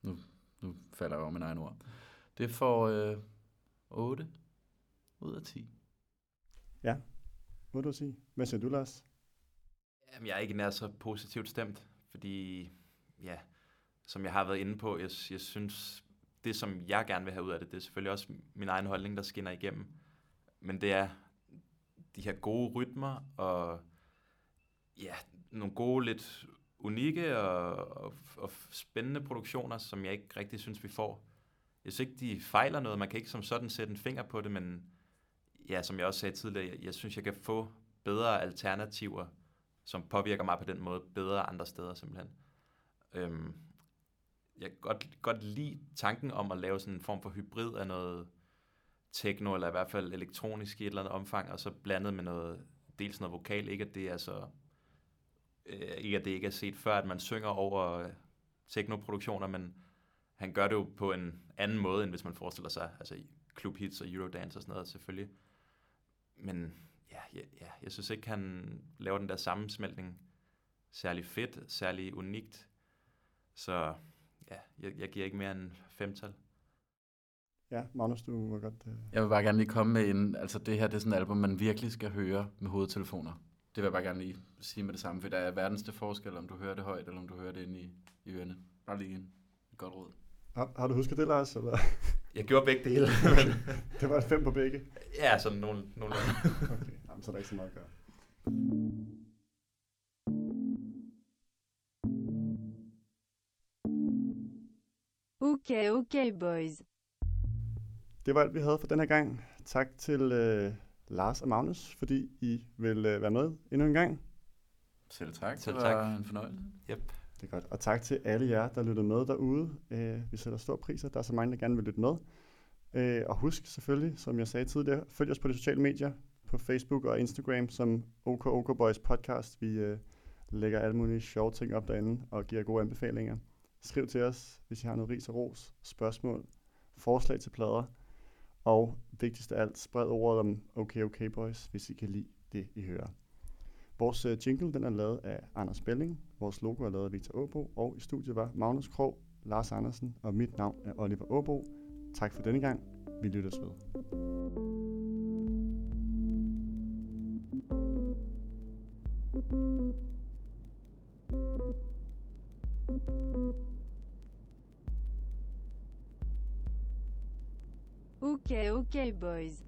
Nu, nu falder jeg over min egen ord. Det får øh, 8 ud af 10. Ja, må du sige. Hvad siger du, Lars? Jamen, jeg er ikke nær så positivt stemt, fordi, ja, som jeg har været inde på, jeg, jeg synes, det som jeg gerne vil have ud af det, det er selvfølgelig også min egen holdning, der skinner igennem. Men det er de her gode rytmer, og ja, nogle gode, lidt unikke og, og, og spændende produktioner, som jeg ikke rigtig synes, vi får. Jeg synes ikke, de fejler noget. Man kan ikke som sådan sætte en finger på det, men ja, som jeg også sagde tidligere, jeg, jeg synes, jeg kan få bedre alternativer, som påvirker mig på den måde bedre andre steder simpelthen. Øhm, jeg kan godt, godt lide tanken om at lave sådan en form for hybrid af noget techno, eller i hvert fald elektronisk i et eller andet omfang, og så blandet med noget, dels noget vokal, ikke at det er så, øh, ikke at det ikke er set før, at man synger over teknoproduktioner, men han gør det jo på en anden måde, end hvis man forestiller sig, altså i clubhits og Eurodance og sådan noget selvfølgelig. Men ja, ja, ja, jeg synes ikke, han laver den der sammensmeltning særlig fedt, særlig unikt. Så ja, jeg, jeg giver ikke mere end femtal. Ja, Magnus, du må godt... Uh... Jeg vil bare gerne lige komme med en, altså det her det er sådan et album, man virkelig skal høre med hovedtelefoner. Det vil jeg bare gerne lige sige med det samme, for der er verdens det forskel, om du hører det højt, eller om du hører det inde i, i ørene. Bare lige en godt råd. Har, har du husket det, Lars? Eller? Jeg gjorde begge dele. det var et fem på begge? Ja, sådan nogle, nogle okay, Jamen, så er der ikke så meget at gøre. Okay, okay, boys. Det var alt, vi havde for den her gang. Tak til øh, Lars og Magnus, fordi I vil øh, være med endnu en gang. Selv tak. Selv det tak. var en fornøjelse. Yep. Det er godt. Og tak til alle jer, der lyttede med derude. Øh, vi sætter stor pris, at der er så mange, der gerne vil lytte med. Øh, og husk selvfølgelig, som jeg sagde tidligere, følg os på de sociale medier, på Facebook og Instagram, som OK OK Boys Podcast. Vi øh, lægger alle mulige sjove ting op derinde og giver gode anbefalinger. Skriv til os, hvis I har noget ris og ros, spørgsmål, forslag til plader. Og vigtigst af alt, spred ordet om Okay Okay Boys, hvis I kan lide det, I hører. Vores øh, jingle den er lavet af Anders Belling. Vores logo er lavet af Victor Åbo. Og i studiet var Magnus Krog, Lars Andersen og mit navn er Oliver Åbo. Tak for denne gang. Vi lyttes ved. Okay, okay, boys.